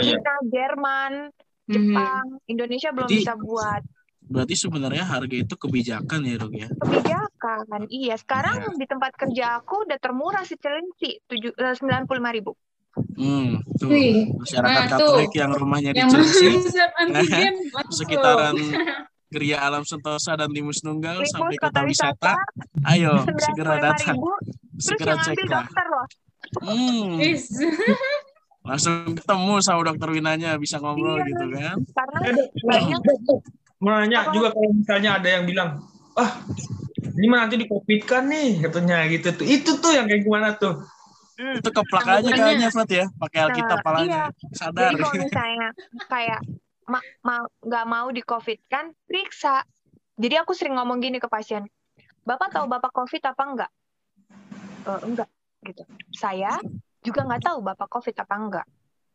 Cina, Jerman, Mhm. Jepang. Indonesia belum Jadi- bisa buat Berarti sebenarnya harga itu kebijakan ya, Dok ya? kebijakan. Iya, sekarang di tempat kerja aku udah termurah si celenci, tujuh eh, sembilan puluh lima ribu. Hmm, tuh. Wih, Masyarakat nah, Katolik tuh. yang rumahnya di Chelsea, antigen sekitaran Geria Alam Sentosa dan Timus Nunggal Limus sampai kota kota wisata. wisata Ayo, segera datang. Segera dokter loh. Hmm, langsung ketemu sama dokter Winanya, bisa ngobrol Iya. gitu kan. Karena Eh, banyak Mau nanya juga kalau misalnya ada yang bilang, ah ini mah nanti di covid kan nih katanya gitu tuh. Itu tuh yang kayak gimana tuh? Hmm, Itu keplak aja kayaknya, Fat ya. Pakai Alkitab Nah, palanya. Sadar. Jadi kalau misalnya kayak ma- ma- nggak mau di COVID kan, periksa. Jadi aku sering ngomong gini ke pasien, Bapak tahu Bapak COVID apa enggak? "Eh, enggak, gitu. Saya juga nggak tahu Bapak COVID apa enggak.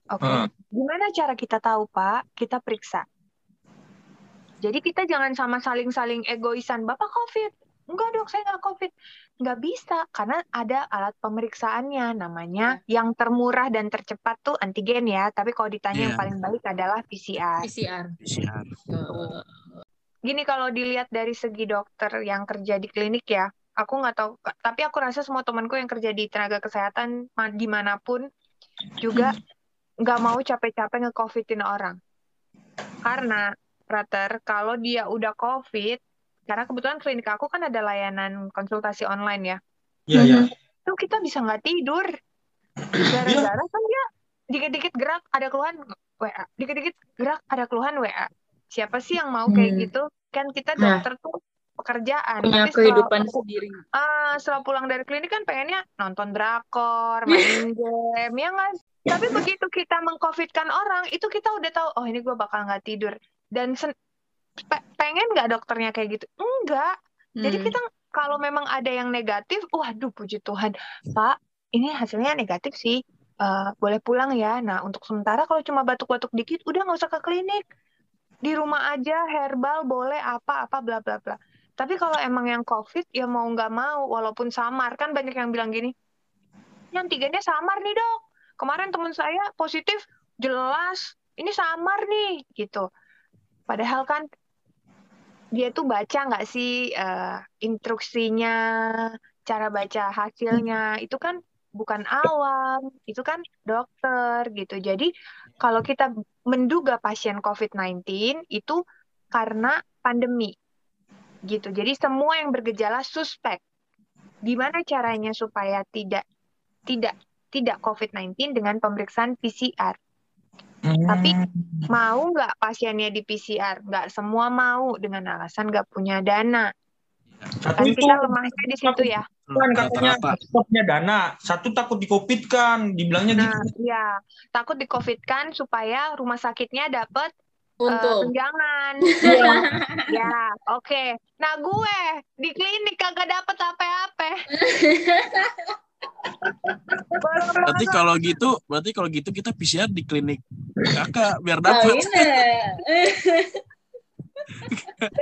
Oke, Hmm. gimana cara kita tahu Pak? Kita periksa. Jadi kita jangan sama saling-saling egoisan, Bapak COVID. Enggak dok, saya nggak COVID. Nggak bisa, karena ada alat pemeriksaannya. Namanya yang termurah dan tercepat tuh antigen ya. Tapi kalau ditanya yang Iya. paling baik adalah PCR. PCR. PCR. Gini kalau dilihat dari segi dokter yang kerja di klinik ya, aku nggak tahu. Tapi aku rasa semua temanku yang kerja di tenaga kesehatan ma- di mana pun juga nggak mau capek-capek nge-covidin orang. Karena, Prater, kalau dia udah COVID, karena kebetulan klinik aku kan ada layanan konsultasi online ya, Iya, iya. itu kita bisa nggak tidur. Gara-gara kan dia dikit-dikit gerak ada keluhan WA, dikit-dikit gerak ada keluhan WA. Siapa sih yang mau kayak Hmm. gitu? Kan kita Nah. dokter tuh pekerjaan. Punya Tapi setelah, kehidupan sendiri. ah, setelah pulang dari klinik kan pengennya nonton drakor, main game, ya nggak? Tapi begitu kita mengcovidkan orang, itu kita udah tahu, oh ini gue bakal nggak tidur. Dan sen- pe- pengen nggak dokternya kayak gitu? Enggak. Jadi Hmm. kita kalau memang ada yang negatif, waduh puji Tuhan, Pak, ini hasilnya negatif sih. Eh, boleh pulang ya. Nah, untuk sementara kalau cuma batuk-batuk dikit, udah nggak usah ke klinik. Di rumah aja, herbal boleh apa-apa bla bla bla. Tapi kalau emang yang COVID ya mau nggak mau, walaupun samar kan banyak yang bilang gini, yang tiganya samar nih dok. Kemarin teman saya positif jelas, ini samar nih gitu. Padahal kan dia tuh baca nggak sih uh, instruksinya, cara baca hasilnya itu kan bukan awam, itu kan dokter gitu. Jadi kalau kita menduga pasien COVID-19 itu karena pandemi gitu. Jadi semua yang bergejala suspek. Gimana caranya supaya tidak tidak tidak COVID-19 dengan pemeriksaan PCR? Hmm. Tapi mau nggak pasiennya di PCR? Nggak semua mau dengan alasan nggak punya dana. Satu kan kita lemahnya di situ ya. Kan katanya punya dana, satu takut di COVID kan, dibilangnya nah, gitu. Iya, takut di COVID kan supaya rumah sakitnya dapat Uh, tunjangan. Iya. ya, oke. Okay. Nah, gue di klinik kagak dapet apa-apa. berarti kalau gitu, berarti kalau gitu kita PCR di klinik kakak biar dapat. Oh,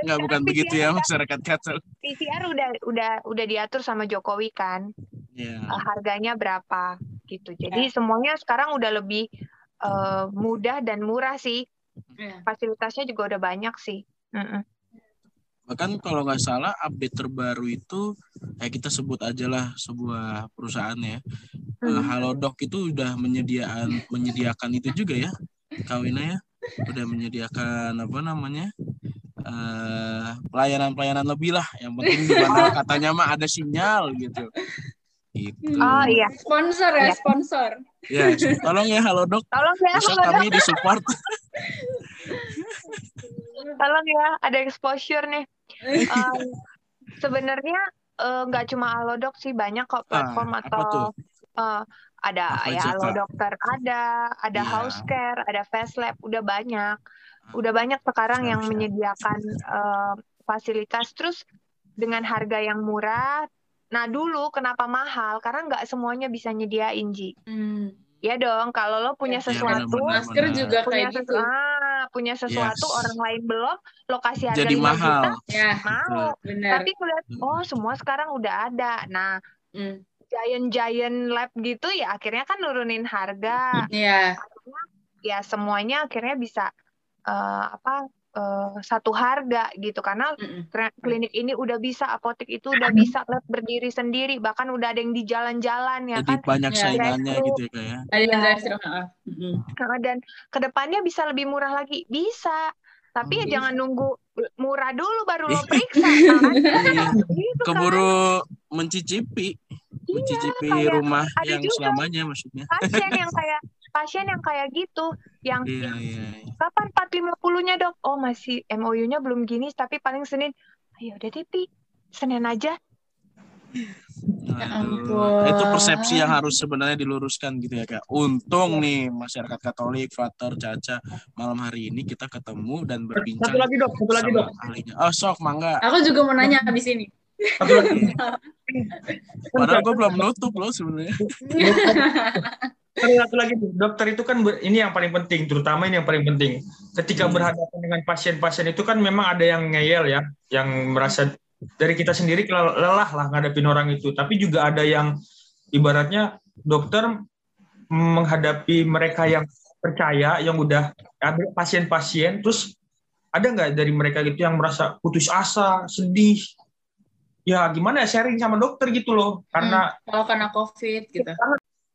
Enggak bukan PCR begitu ya masyarakat kacau. PCR udah udah udah diatur sama Jokowi kan. Yeah. Iya. Uh, harganya berapa gitu. Jadi yeah. semuanya sekarang udah lebih uh, mudah dan murah sih. Yeah. Fasilitasnya juga udah banyak sih. Mm -mm bahkan kalau nggak salah update terbaru itu eh kita sebut aja lah sebuah perusahaan ya. Uh, Halodoc itu udah menyediakan menyediakan itu juga ya kawinnya ya. Udah menyediakan apa namanya uh, pelayanan-pelayanan lebih lah. Yang penting di mana katanya mah ada sinyal gitu gitu. Oh iya. Sponsor ya, iya. sponsor. Ya, tolong ya Halodoc. Tolong ya Bisa Halodoc. kami disupport. tolong ya, ada exposure nih um, sebenarnya eh, nggak uh, cuma Alodok sih banyak kok ah, platform ah, atau uh, ada apa ya Halo Dokter ada, ada yeah. House Care, ada Fast Lab, udah banyak. Udah banyak sekarang yang menyediakan uh, fasilitas terus dengan harga yang murah. Nah, dulu kenapa mahal? Karena nggak semuanya bisa nyediain, Ji. Hmm. Ya dong, kalau lo punya iya, sesuatu, ya, masker juga punya kayak gitu. Ah, punya sesuatu yes. orang lain belum, lokasi harga Jadi mahal. juta, ya, mau. Benar. Tapi kulihat, oh semua sekarang udah ada. Nah, mm. giant-giant lab gitu ya akhirnya kan nurunin harga. Iya. Yeah. ya semuanya akhirnya bisa uh, apa uh, satu harga gitu. Karena mm klinik ini udah bisa apotek itu udah bisa lab berdiri sendiri. Bahkan udah ada yang di jalan-jalan ya Jadi kan? banyak ya, saingannya gitu ya kayak ya. ya. dan ke depannya bisa lebih murah lagi. Bisa. Tapi ya hmm. jangan nunggu murah dulu baru lo periksa. Kan? iya. gitu, keburu kan? mencicipi. Iya, mencicipi rumah yang selamanya maksudnya. pasien yang kayak pasien yang kayak gitu yang iya, iya, iya. kapan 450-nya dok oh masih MOU-nya belum gini tapi paling Senin ayo udah deh Pi Senin aja Nah, itu persepsi yang harus sebenarnya diluruskan gitu ya kak. Untung nih masyarakat Katolik, Frater, Caca, malam hari ini kita ketemu dan berbincang. Satu lagi dok, satu lagi dok. Ahlinya. Oh sok, mangga. Aku juga mau nanya habis ini. Satu lagi. Padahal gue belum nutup loh sebenarnya. satu lagi dokter itu kan ini yang paling penting terutama ini yang paling penting. Ketika hmm. berhadapan dengan pasien-pasien itu kan memang ada yang ngeyel ya yang merasa dari kita sendiri lelah lah ngadepin orang itu. Tapi juga ada yang ibaratnya dokter menghadapi mereka yang percaya yang udah ada pasien-pasien terus ada nggak dari mereka gitu yang merasa putus asa sedih? Ya gimana ya sharing sama dokter gitu loh karena hmm, kalau karena covid gitu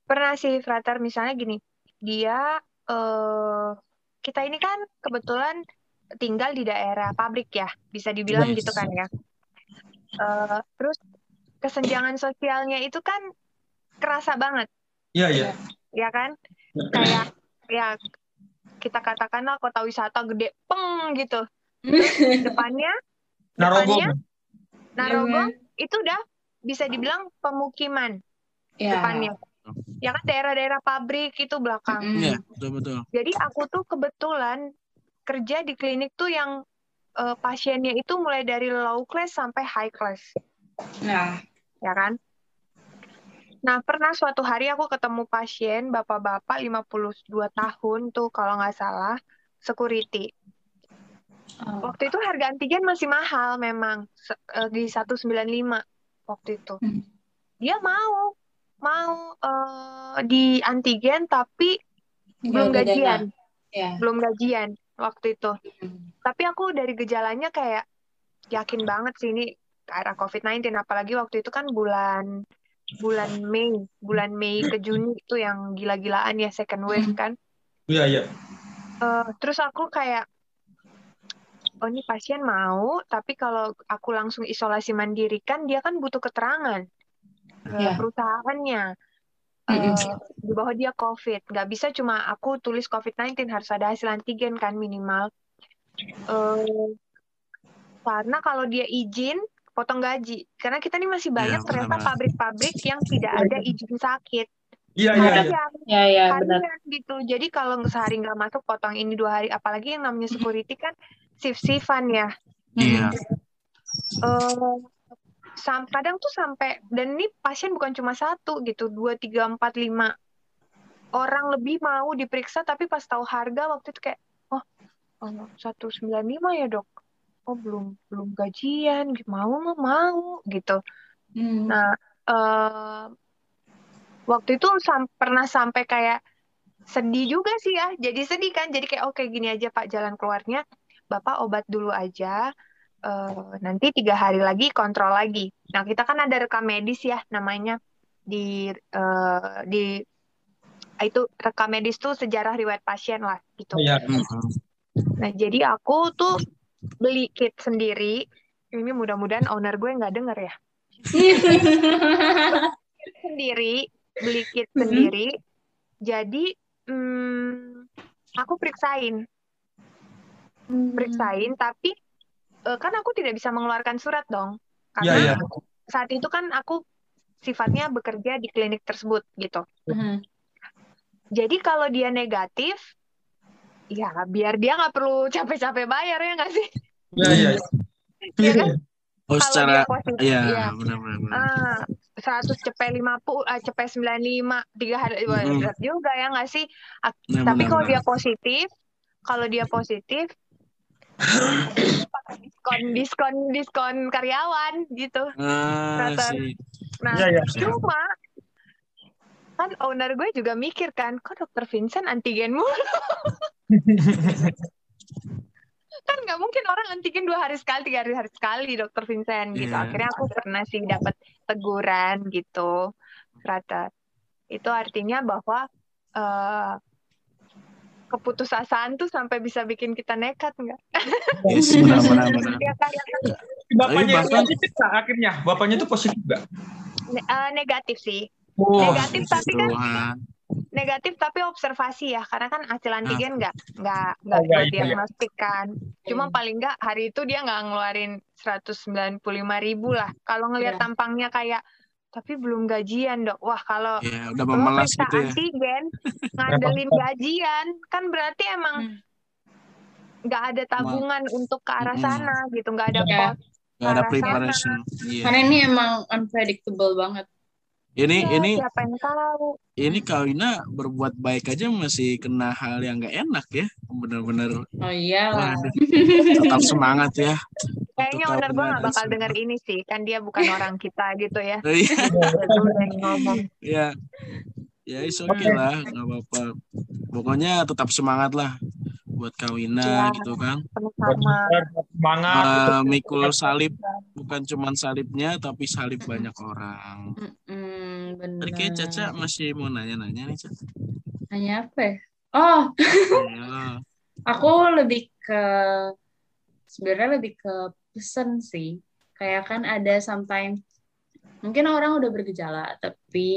Pernah sih, Frater, misalnya gini, dia uh, kita ini kan kebetulan tinggal di daerah pabrik ya, bisa dibilang yes. gitu kan ya. Uh, terus kesenjangan sosialnya itu kan kerasa banget. Iya, iya. Iya kan? Kayak ya kita katakanlah kota wisata gede peng gitu. Terus depannya Narogong. Narogong iya. itu udah bisa dibilang pemukiman yeah. depannya ya kan daerah-daerah pabrik itu belakang. Iya, mm. betul betul. Jadi aku tuh kebetulan kerja di klinik tuh yang uh, pasiennya itu mulai dari low class sampai high class. Nah, ya kan? Nah, pernah suatu hari aku ketemu pasien bapak-bapak 52 tahun tuh kalau nggak salah, security. Oh. Waktu itu harga antigen masih mahal memang eh, di 195 waktu itu. Hmm. Dia mau mau eh, di antigen tapi belum dana. gajian, Ya. belum gajian waktu itu. Hmm. Tapi aku dari gejalanya kayak yakin banget sih ini ke arah COVID-19 apalagi waktu itu kan bulan bulan Mei, bulan Mei ke Juni itu yang gila-gilaan ya second wave kan. Iya, iya. Eh, terus aku kayak oh ini pasien mau, tapi kalau aku langsung isolasi mandiri kan dia kan butuh keterangan Iya. perusahaannya eh, di bawah dia COVID. Nggak bisa cuma aku tulis COVID-19 harus ada hasil antigen kan minimal. Eh, karena kalau dia izin potong gaji, karena kita ini masih banyak Iya, ternyata pabrik-pabrik yang tidak ada izin sakit. Iya, iya, iya. Kasihan Ya, ya, benar. gitu. Jadi kalau sehari nggak masuk potong ini dua hari, apalagi yang namanya security kan shift-shiftan ya. Iya. Eh, sam- kadang tuh sampai dan ini pasien bukan cuma satu gitu, dua, tiga, empat, lima orang lebih mau diperiksa, tapi pas tahu harga waktu itu kayak, oh, satu sembilan lima ya dok. Oh belum belum gajian, gitu. mau mah mau gitu. Hmm. Nah, eh, waktu itu sam- pernah sampai kayak sedih juga sih ya. Jadi sedih kan. Jadi kayak oke gini aja Pak jalan keluarnya. Bapak obat dulu aja. Eh, nanti tiga hari lagi kontrol lagi. Nah kita kan ada rekam medis ya namanya di eh, di itu rekam medis tuh sejarah riwayat pasien lah gitu. Mm-mm. Nah jadi aku tuh beli kit sendiri. Ini mudah-mudahan owner gue nggak denger ya. sendiri, beli kit Mhm. sendiri. Jadi hmm, aku periksain, periksain. Tapi eh, kan aku tidak bisa mengeluarkan surat dong, Iya, karena iya. saat itu kan aku sifatnya bekerja di klinik tersebut gitu. Hmm. Jadi kalau dia negatif, ya biar dia nggak perlu capek-capek bayar ya nggak sih? Iya, iya. Iya kan? Oh, Kalau secara dia positif, iya, ya. benar-benar. Ah, 100 cepet 50, ah, cepet 95, tiga hari berat juga ya nggak sih? Ya, Tapi kalau dia positif, kalau dia positif, diskon, diskon, diskon karyawan gitu. Ah, sih. Nah, Iya, iya. cuma kan owner gue juga mikir kan, kok dokter Vincent antigen mulu? kan nggak mungkin orang antigen dua hari sekali, tiga hari, hari sekali dokter Vincent gitu. Iya. Akhirnya aku pernah sih dapat teguran gitu, rata. Itu artinya bahwa eh, keputusasaan tuh sampai bisa bikin kita nekat nggak? Yes, benar-benar. benar. Ya kan? Bapaknya bahkan- positif nggak akhirnya? Bapaknya tuh positif nggak? Ne- eh, negatif sih, Oh, negatif tapi kan Tuhan. negatif tapi observasi ya karena kan hasil antigen nggak nggak nggak Oh, iya, buat iya, iya. diagnostik kan cuma Hmm. paling nggak hari itu dia nggak ngeluarin 195 ribu lah kalau ngelihat Iya. tampangnya kayak tapi belum gajian dok wah kalau Ya, udah memelas gitu ya. antigen ngandelin gajian kan berarti emang Hmm. nggak ada tabungan untuk ke arah sana gitu nggak ada pos Gak ada Arah preparation. Iya. Karena ini emang unpredictable banget. Ini Ya, ini siapa yang tahu ini Kawina berbuat baik aja masih kena hal yang gak enak ya. Benar-benar Oh waduh, tetap semangat ya. kayaknya owner gue nggak dan bakal denger ini sih kan dia bukan orang kita gitu ya Iya, ngomong ya. Ya, is okay lah, nggak apa-apa. Pokoknya tetap semangat lah buat Kawina Iya. gitu kan. semangat. Eh, mikul salib bukan cuman salibnya tapi salib banyak orang. Bener. Tadi kayak Caca masih mau nanya-nanya nih Caca. Hanya apa ya? Oh, Ya. aku lebih ke sebenarnya lebih ke pesen sih. Kayak kan ada sometimes mungkin orang udah bergejala tapi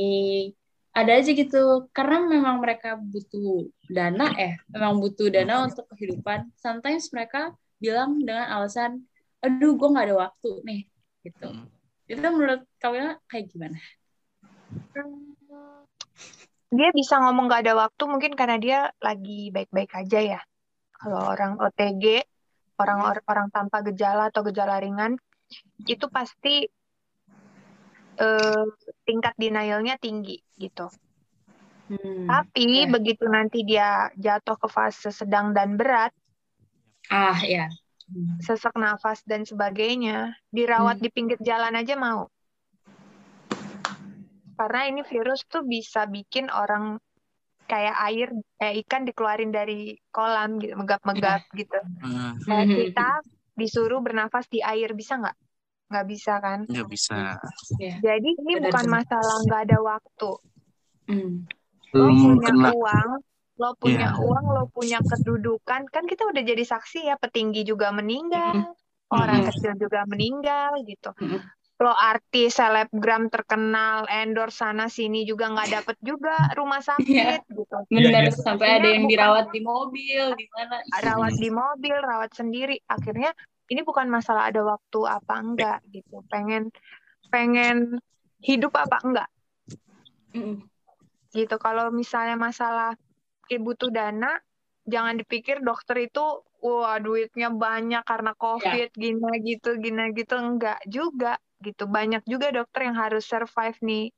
ada aja gitu karena memang mereka butuh dana eh memang butuh dana untuk kehidupan. Sometimes mereka bilang dengan alasan aduh gue nggak ada waktu nih gitu. Hmm. Itu menurut kalian kayak gimana? dia bisa ngomong gak ada waktu mungkin karena dia lagi baik-baik aja ya. Kalau orang OTG, orang orang tanpa gejala atau gejala ringan, itu pasti eh, tingkat denialnya tinggi gitu. Hmm. Tapi ya. begitu nanti dia jatuh ke fase sedang dan berat, Ah ya. sesak nafas dan sebagainya, dirawat Hmm. di pinggir jalan aja mau. Karena ini virus tuh bisa bikin orang kayak air, kayak ikan dikeluarin dari kolam gitu, megap-megap gitu. Ah, Kayak Mhm. kita disuruh bernafas di air, bisa nggak? Nggak bisa kan? nggak bisa. Ya. Jadi ini Benar, bukan benar. masalah nggak ada waktu. Hmm. Lo Belum punya kena. uang, lo punya Iya. uang, lo punya kedudukan. Kan kita udah jadi saksi ya, petinggi juga meninggal, orang Mm-mm. kecil juga meninggal gitu. Mm-mm. Lo artis, selebgram terkenal, endorse sana sini juga nggak dapet juga rumah sakit gitu. Benar iya. sampai Ini ada yang bukan- dirawat di mobil, di mana? Rawat di mobil, rawat sendiri. Akhirnya ini bukan masalah ada waktu apa enggak gitu. Pengen pengen hidup apa enggak gitu. Kalau misalnya masalah butuh dana, jangan dipikir dokter itu wah duitnya banyak karena COVID gini gitu gini gitu enggak juga gitu. Banyak juga dokter yang harus survive nih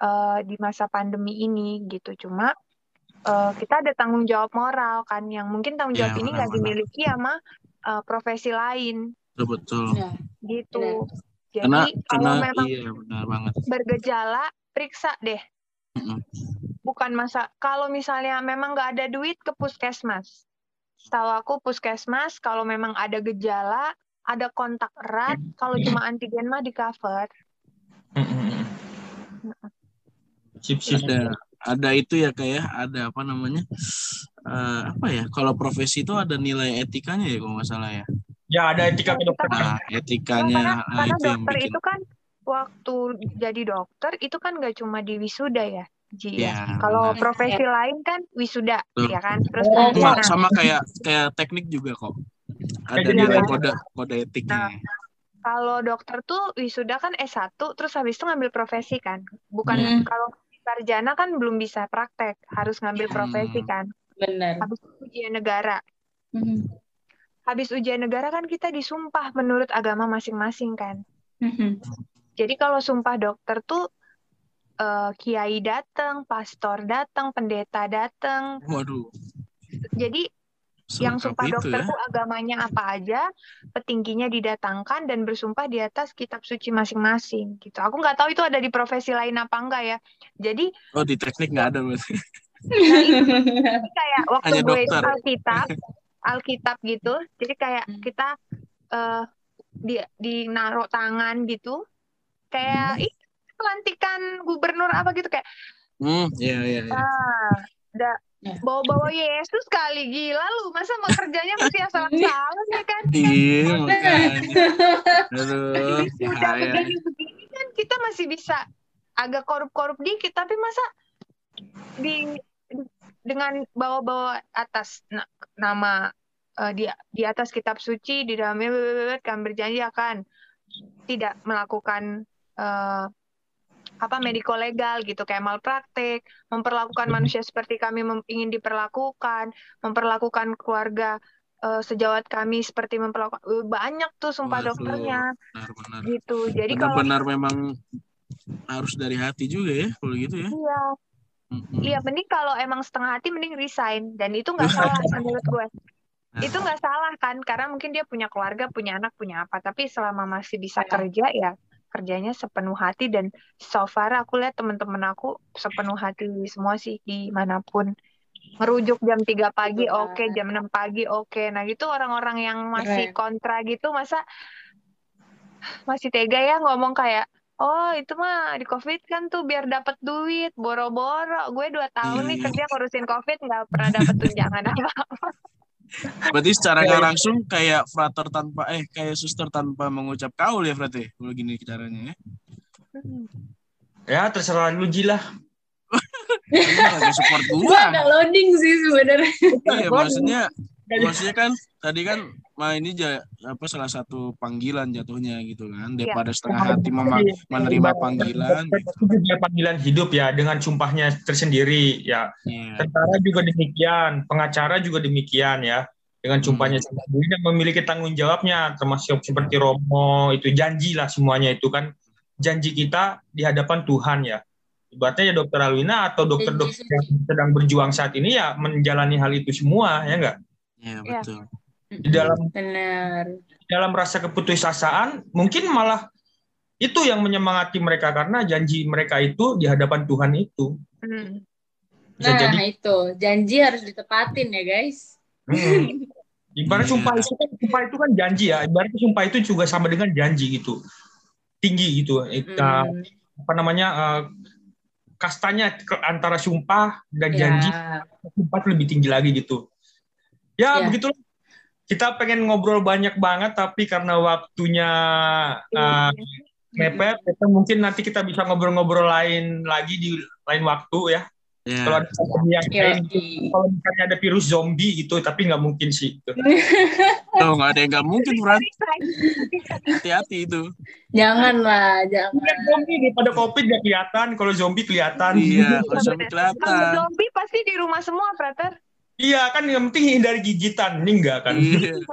eh, di masa pandemi ini gitu. Cuma eh, kita ada tanggung jawab moral kan yang mungkin tanggung Ya, jawab ini nggak dimiliki sama eh, profesi lain Betul betul. Ya. gitu. Jadi Karena kalau karena memang iya benar banget. bergejala periksa deh Mm-mm. bukan masa kalau misalnya memang nggak ada duit ke puskesmas. Tahu aku puskesmas kalau memang ada gejala, ada kontak erat, kalau cuma antigen mah di cover. Mm-mm. Sip, sip. Ada ada itu ya kayak ada apa namanya? Eh, apa ya? Kalau profesi itu ada nilai etikanya ya kalau nggak salah ya. Ya ada etika kedokteran. Nah, Nah, etikanya karena ah, karena itu dokter bikin. itu kan waktu jadi dokter itu kan nggak cuma di wisuda ya, Ji ya. Ya, Kalau benar. profesi lain kan wisuda, Betul. ya kan. Terus Oh, sama nah, sama kayak kayak teknik juga kok. Ada Kayak nilai jadi- kode kode etiknya. kalau dokter tuh wisuda kan S1, terus habis itu ngambil profesi kan. Bukan Hmm. kalau sarjana kan belum bisa praktek, harus ngambil Hmm. profesi kan. Benar. Habis ujian negara. Mhm. Habis ujian negara kan kita disumpah menurut agama masing-masing kan. Mhm. Jadi kalau sumpah dokter tuh eh, kiai datang, pastor datang, pendeta datang. Waduh. Jadi yang sumpah itu dokter ya. tuh agamanya apa aja, petingginya didatangkan dan bersumpah di atas kitab suci masing-masing gitu. Aku nggak tahu itu ada di profesi lain apa enggak ya. Jadi Oh di teknik nggak ada berarti. kayak waktu Hanya gue itu dokter. Alkitab, Alkitab gitu. Jadi kayak Hmm. kita eh di di naruh tangan gitu. Kayak Hmm. ih pelantikan gubernur apa gitu kayak Hmm, iya iya iya. ah da Ya. Bawa-bawa Yesus kali gila lu. Masa mau kerjanya mesti asal-asalan ya kan? Iya makanya. Aduh, udah begini-begini kan kita masih bisa agak korup-korup dikit tapi masa di dengan bawa-bawa atas na- nama eh, di di atas kitab suci di dalamnya kami berjanji akan tidak melakukan eh, apa mediko legal gitu kayak malpraktek memperlakukan manusia seperti kami ingin diperlakukan memperlakukan keluarga eh, sejawat kami seperti memperlakukan Eh, banyak tuh sumpah Waduh. dokternya Benar-benar. gitu jadi kalau Benar-benar memang harus dari hati juga ya kalau gitu ya. iya Mm-mm. iya mending kalau emang setengah hati mending resign dan itu nggak salah menurut gue Nah, itu nggak salah kan karena mungkin dia punya keluarga punya anak punya apa tapi selama masih bisa Ya. kerja ya kerjanya sepenuh hati dan so far aku lihat teman-teman aku sepenuh hati semua sih di mana pun. Merujuk jam 3 pagi oke banget. jam 6 pagi oke. Nah gitu orang-orang yang masih kontra gitu masa masih tega ya ngomong kayak oh itu mah di covid kan tuh biar dapat duit boro-boro. Gue dua tahun nih Iya. kerja ngurusin covid nggak pernah dapat tunjangan apa Berarti secara nggak langsung kayak frater tanpa eh kayak suster tanpa mengucap kaul ya berarti kalau gini caranya ya. Ya terserah lu Ji lah. Ini lagi support Gua gua. agak loading sih sebenarnya. Iya maksudnya maksudnya kan tadi kan mah ini ja- apa salah satu panggilan jatuhnya gitu kan daripada setengah hati mema- menerima panggilan gitu. Itu juga panggilan hidup ya dengan sumpahnya tersendiri ya. Iya. Tentara juga demikian, pengacara juga demikian ya. Dengan sumpahnya sendiri dan memiliki tanggung jawabnya termasuk seperti Romo itu janji lah semuanya itu kan janji kita di hadapan Tuhan ya. Ibaratnya ya dokter Alwina atau dokter-dokter yang sedang berjuang saat ini ya menjalani hal itu semua ya enggak? Iya Iya. betul. di dalam Benar. di dalam rasa keputusasaan mungkin malah itu yang menyemangati mereka karena janji mereka itu di hadapan Tuhan itu Hmm. bisa Nah, jadi itu. Janji harus ditepatin ya, guys. Hmm. Ibarat Iya. sumpah itu kan sumpah itu kan janji ya. Ibarat sumpah itu juga sama dengan janji gitu. Tinggi gitu. Eh, Hmm. apa namanya? eh, kastanya antara sumpah dan janji Ya. sumpah itu lebih tinggi lagi gitu. Ya, Ya. begitulah. Kita pengen ngobrol banyak banget tapi karena waktunya eh, mepet, kita mungkin nanti kita bisa ngobrol-ngobrol lain lagi di lain waktu ya. Ya. Kalau ada yang Yoi. lain, kalau misalnya ada virus zombie gitu, tapi nggak mungkin sih. Gitu. Tuh, nggak ada yang nggak mungkin, Fran. Hati-hati itu. Jangan lah, jangan. Zombie daripada covid nggak kelihatan, kalau zombie kelihatan. Iya, kalau Kalau kelihatan. zombie pasti di rumah semua, Prater. Iya kan yang penting hindari gigitan, ini enggak kan? Iya.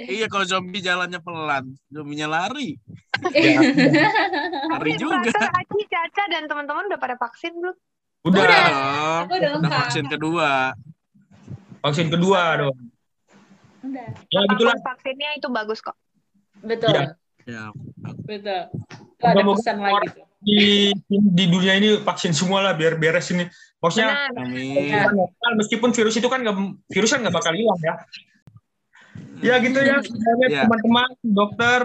Iya, kalau zombie jalannya pelan, zombinya lari. Ya, Tapi juga. Aci, Caca, dan teman-teman udah pada vaksin belum? udah, Udah. Udah udah vaksin kedua. vaksin kedua dong. Udah. Ya gitulah. Vaksinnya itu bagus kok. Betul. Iya. Ya, Betul. Tuh ada pesan lagi tuh. Di di dunia ini vaksin semua lah biar beres ini. Maksudnya Benar. amin. kan, meskipun virus itu kan nggak virus kan nggak bakal hilang ya. Ya gitu ya, sebenarnya Ya. teman-teman dokter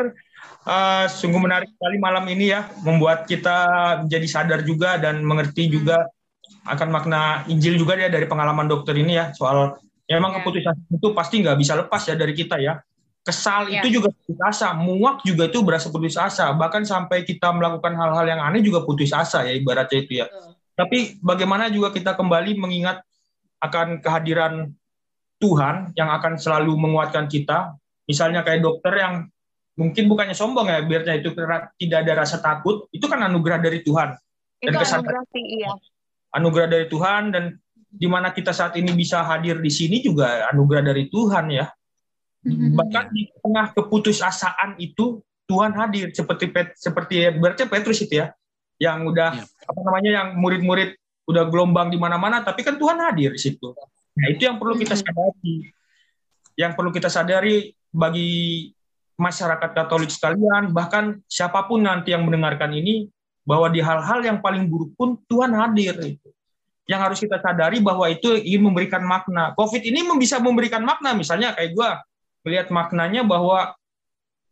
eh, sungguh menarik sekali malam ini ya, membuat kita menjadi sadar juga dan mengerti juga akan makna Injil juga ya dari pengalaman dokter ini ya soal ya emang Ya. keputusan itu pasti nggak bisa lepas ya dari kita ya. Kesal Ya. itu juga putus asa, muak juga itu berasa putus asa, bahkan sampai kita melakukan hal-hal yang aneh juga putus asa ya ibaratnya itu ya. Betul. Tapi bagaimana juga kita kembali mengingat akan kehadiran Tuhan yang akan selalu menguatkan kita. Misalnya kayak dokter yang mungkin bukannya sombong ya, biarnya itu tidak ada rasa takut, itu kan anugerah dari Tuhan. Itu Dan kesadaran. anugerah sih, iya. Anugerah dari Tuhan dan di mana kita saat ini bisa hadir di sini juga anugerah dari Tuhan ya. Bahkan di tengah keputusasaan itu Tuhan hadir seperti Pet- seperti berarti Petrus itu ya, yang udah Iya. Apa namanya yang murid-murid udah gelombang di mana-mana, tapi kan Tuhan hadir di situ. Nah itu yang perlu kita sadari, yang perlu kita sadari bagi masyarakat Katolik sekalian, bahkan siapa pun nanti yang mendengarkan ini, bahwa di hal-hal yang paling buruk pun Tuhan hadir. Itu. Yang harus kita sadari bahwa itu ingin memberikan makna. COVID ini bisa memberikan makna, misalnya kayak gue melihat maknanya bahwa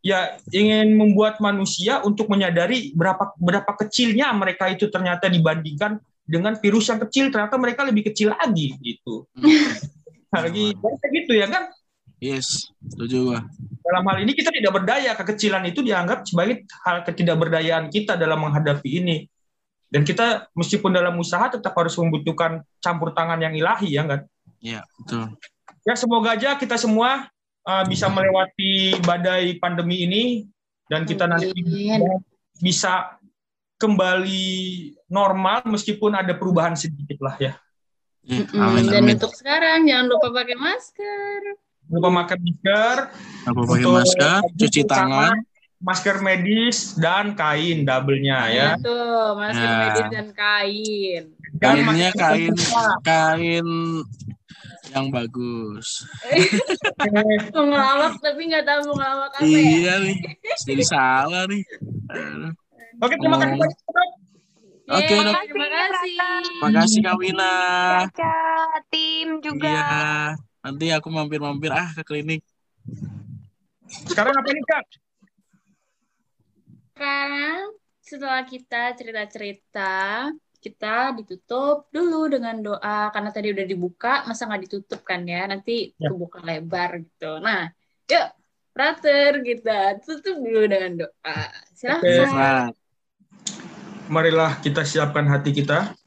ya ingin membuat manusia untuk menyadari berapa berapa kecilnya mereka itu ternyata dibandingkan dengan virus yang kecil ternyata mereka lebih kecil lagi gitu. Nah, lagi kayak gitu ya kan. Yes, setuju gua. Dalam hal ini kita tidak berdaya, kekecilan itu dianggap sebagai hal ketidakberdayaan kita dalam menghadapi ini. Dan kita meskipun dalam usaha tetap harus membutuhkan campur tangan yang ilahi ya kan. Ya, betul. Ya semoga aja kita semua uh, bisa melewati badai pandemi ini dan kita nanti bisa kembali normal meskipun ada perubahan sedikit lah ya. Ya, Mm-mm. amin, Dan amin. untuk sekarang jangan lupa pakai masker. Lupa pakai masker, Apa pakai untuk masker, cuci tangan. masker medis dan kain double-nya ya. Itu masker Ya. medis dan kain. Kainnya kain kain yang bagus. Mau ngelawak tapi nggak tahu mau ngelawak apa ya. Iya nih, jadi salah nih. Oke, terima kasih banyak. Oke, Yeay, Dok. Terima kasih. Makasih Kak Wina. Caca, tim juga. Iya. Nanti aku mampir-mampir ah ke klinik. Sekarang apa nih, Kak? Sekarang setelah kita cerita-cerita, kita ditutup dulu dengan doa karena tadi udah dibuka, masa nggak ditutup kan ya? Nanti Ya. kebuka lebar gitu. Nah, yuk, Prater kita tutup dulu dengan doa. Oke. Silahkan. Marilah kita siapkan hati kita.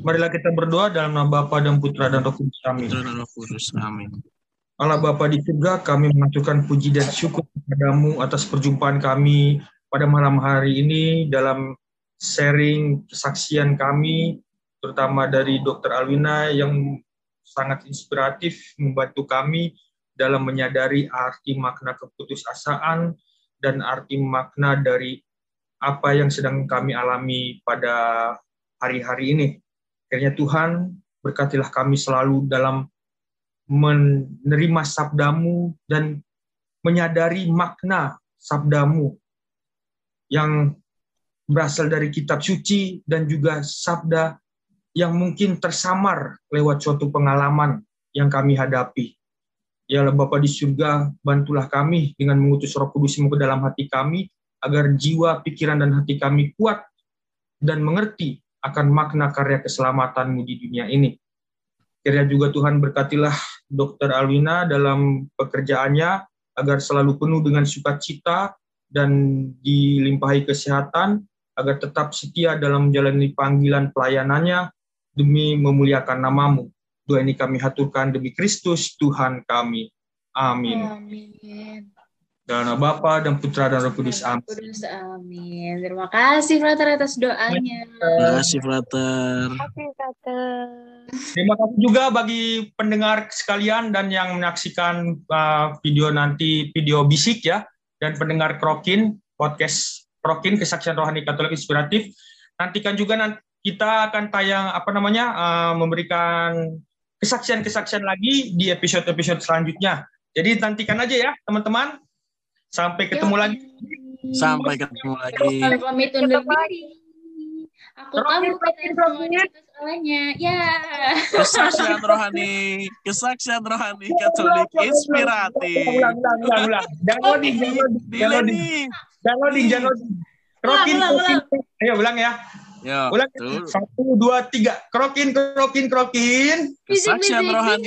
Marilah kita berdoa dalam nama Bapa dan Putra dan Roh Kudus. Amin. Amin. Allah Bapa di surga, kami mengaturkan puji dan syukur kepadamu atas perjumpaan kami pada malam hari ini dalam sharing kesaksian kami, terutama dari Dr. Alwina yang sangat inspiratif membantu kami dalam menyadari arti makna keputusasaan dan arti makna dari apa yang sedang kami alami pada hari-hari ini. Akhirnya Tuhan, berkatilah kami selalu dalam menerima sabdamu dan menyadari makna sabdamu yang berasal dari kitab suci dan juga sabda yang mungkin tersamar lewat suatu pengalaman yang kami hadapi. Ya Bapa di surga, bantulah kami dengan mengutus roh kudusmu ke dalam hati kami, agar jiwa, pikiran, dan hati kami kuat dan mengerti akan makna karya keselamatanmu di dunia ini. Kiranya juga Tuhan berkatilah Dr. Alwina dalam pekerjaannya, agar selalu penuh dengan sukacita dan dilimpahi kesehatan, agar tetap setia dalam menjalani panggilan pelayanannya demi memuliakan namamu. Doa ini kami haturkan demi Kristus Tuhan kami. Amin. Amin. Dalam nama Bapa dan Putra dan Roh Kudus. Amin. Amin. Terima kasih Frater atas doanya. Terima kasih, Frater. Terima kasih juga bagi pendengar sekalian dan yang menyaksikan uh, video nanti video bisik ya dan pendengar Krokin podcast Krokin kesaksian rohani Katolik inspiratif. Nantikan juga nanti kita akan tayang apa namanya uh, memberikan kesaksian-kesaksian lagi di episode-episode selanjutnya. Jadi nantikan aja ya teman-teman. Sampai ketemu Yuk. lagi. Sampai ketemu lagi. Undur Ketemu diri. Aku tahu kita di situ salahnya. Ya. Kesaksian rohani, kesaksian rohani Katolik inspiratif. Ulang, ulang, ulang, ulang. Jangan loading, jangan loading, jangan loading, jangan loading, jangan loading. Krokin, krokin. Ayo ulang ya. Yo, Ulang. tuh. Satu, dua, tiga. Krokin, krokin, krokin. Kesaksian rohani.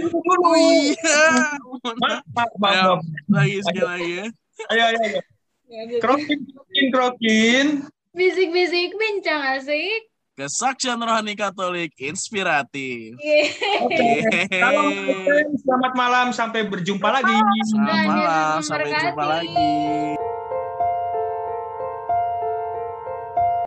dulu. Oh iya. Maaf, maaf, maaf, maaf. lagi sekali lagi ya. Ayo, ayo, ayo. Krokin, krokin, krokin. Bisik-bisik, bincang asik. Kesaksian rohani Katolik inspiratif. Oke. Assalamualaikum, selamat malam, sampai berjumpa lagi. Selamat malam, sampai jumpa lagi.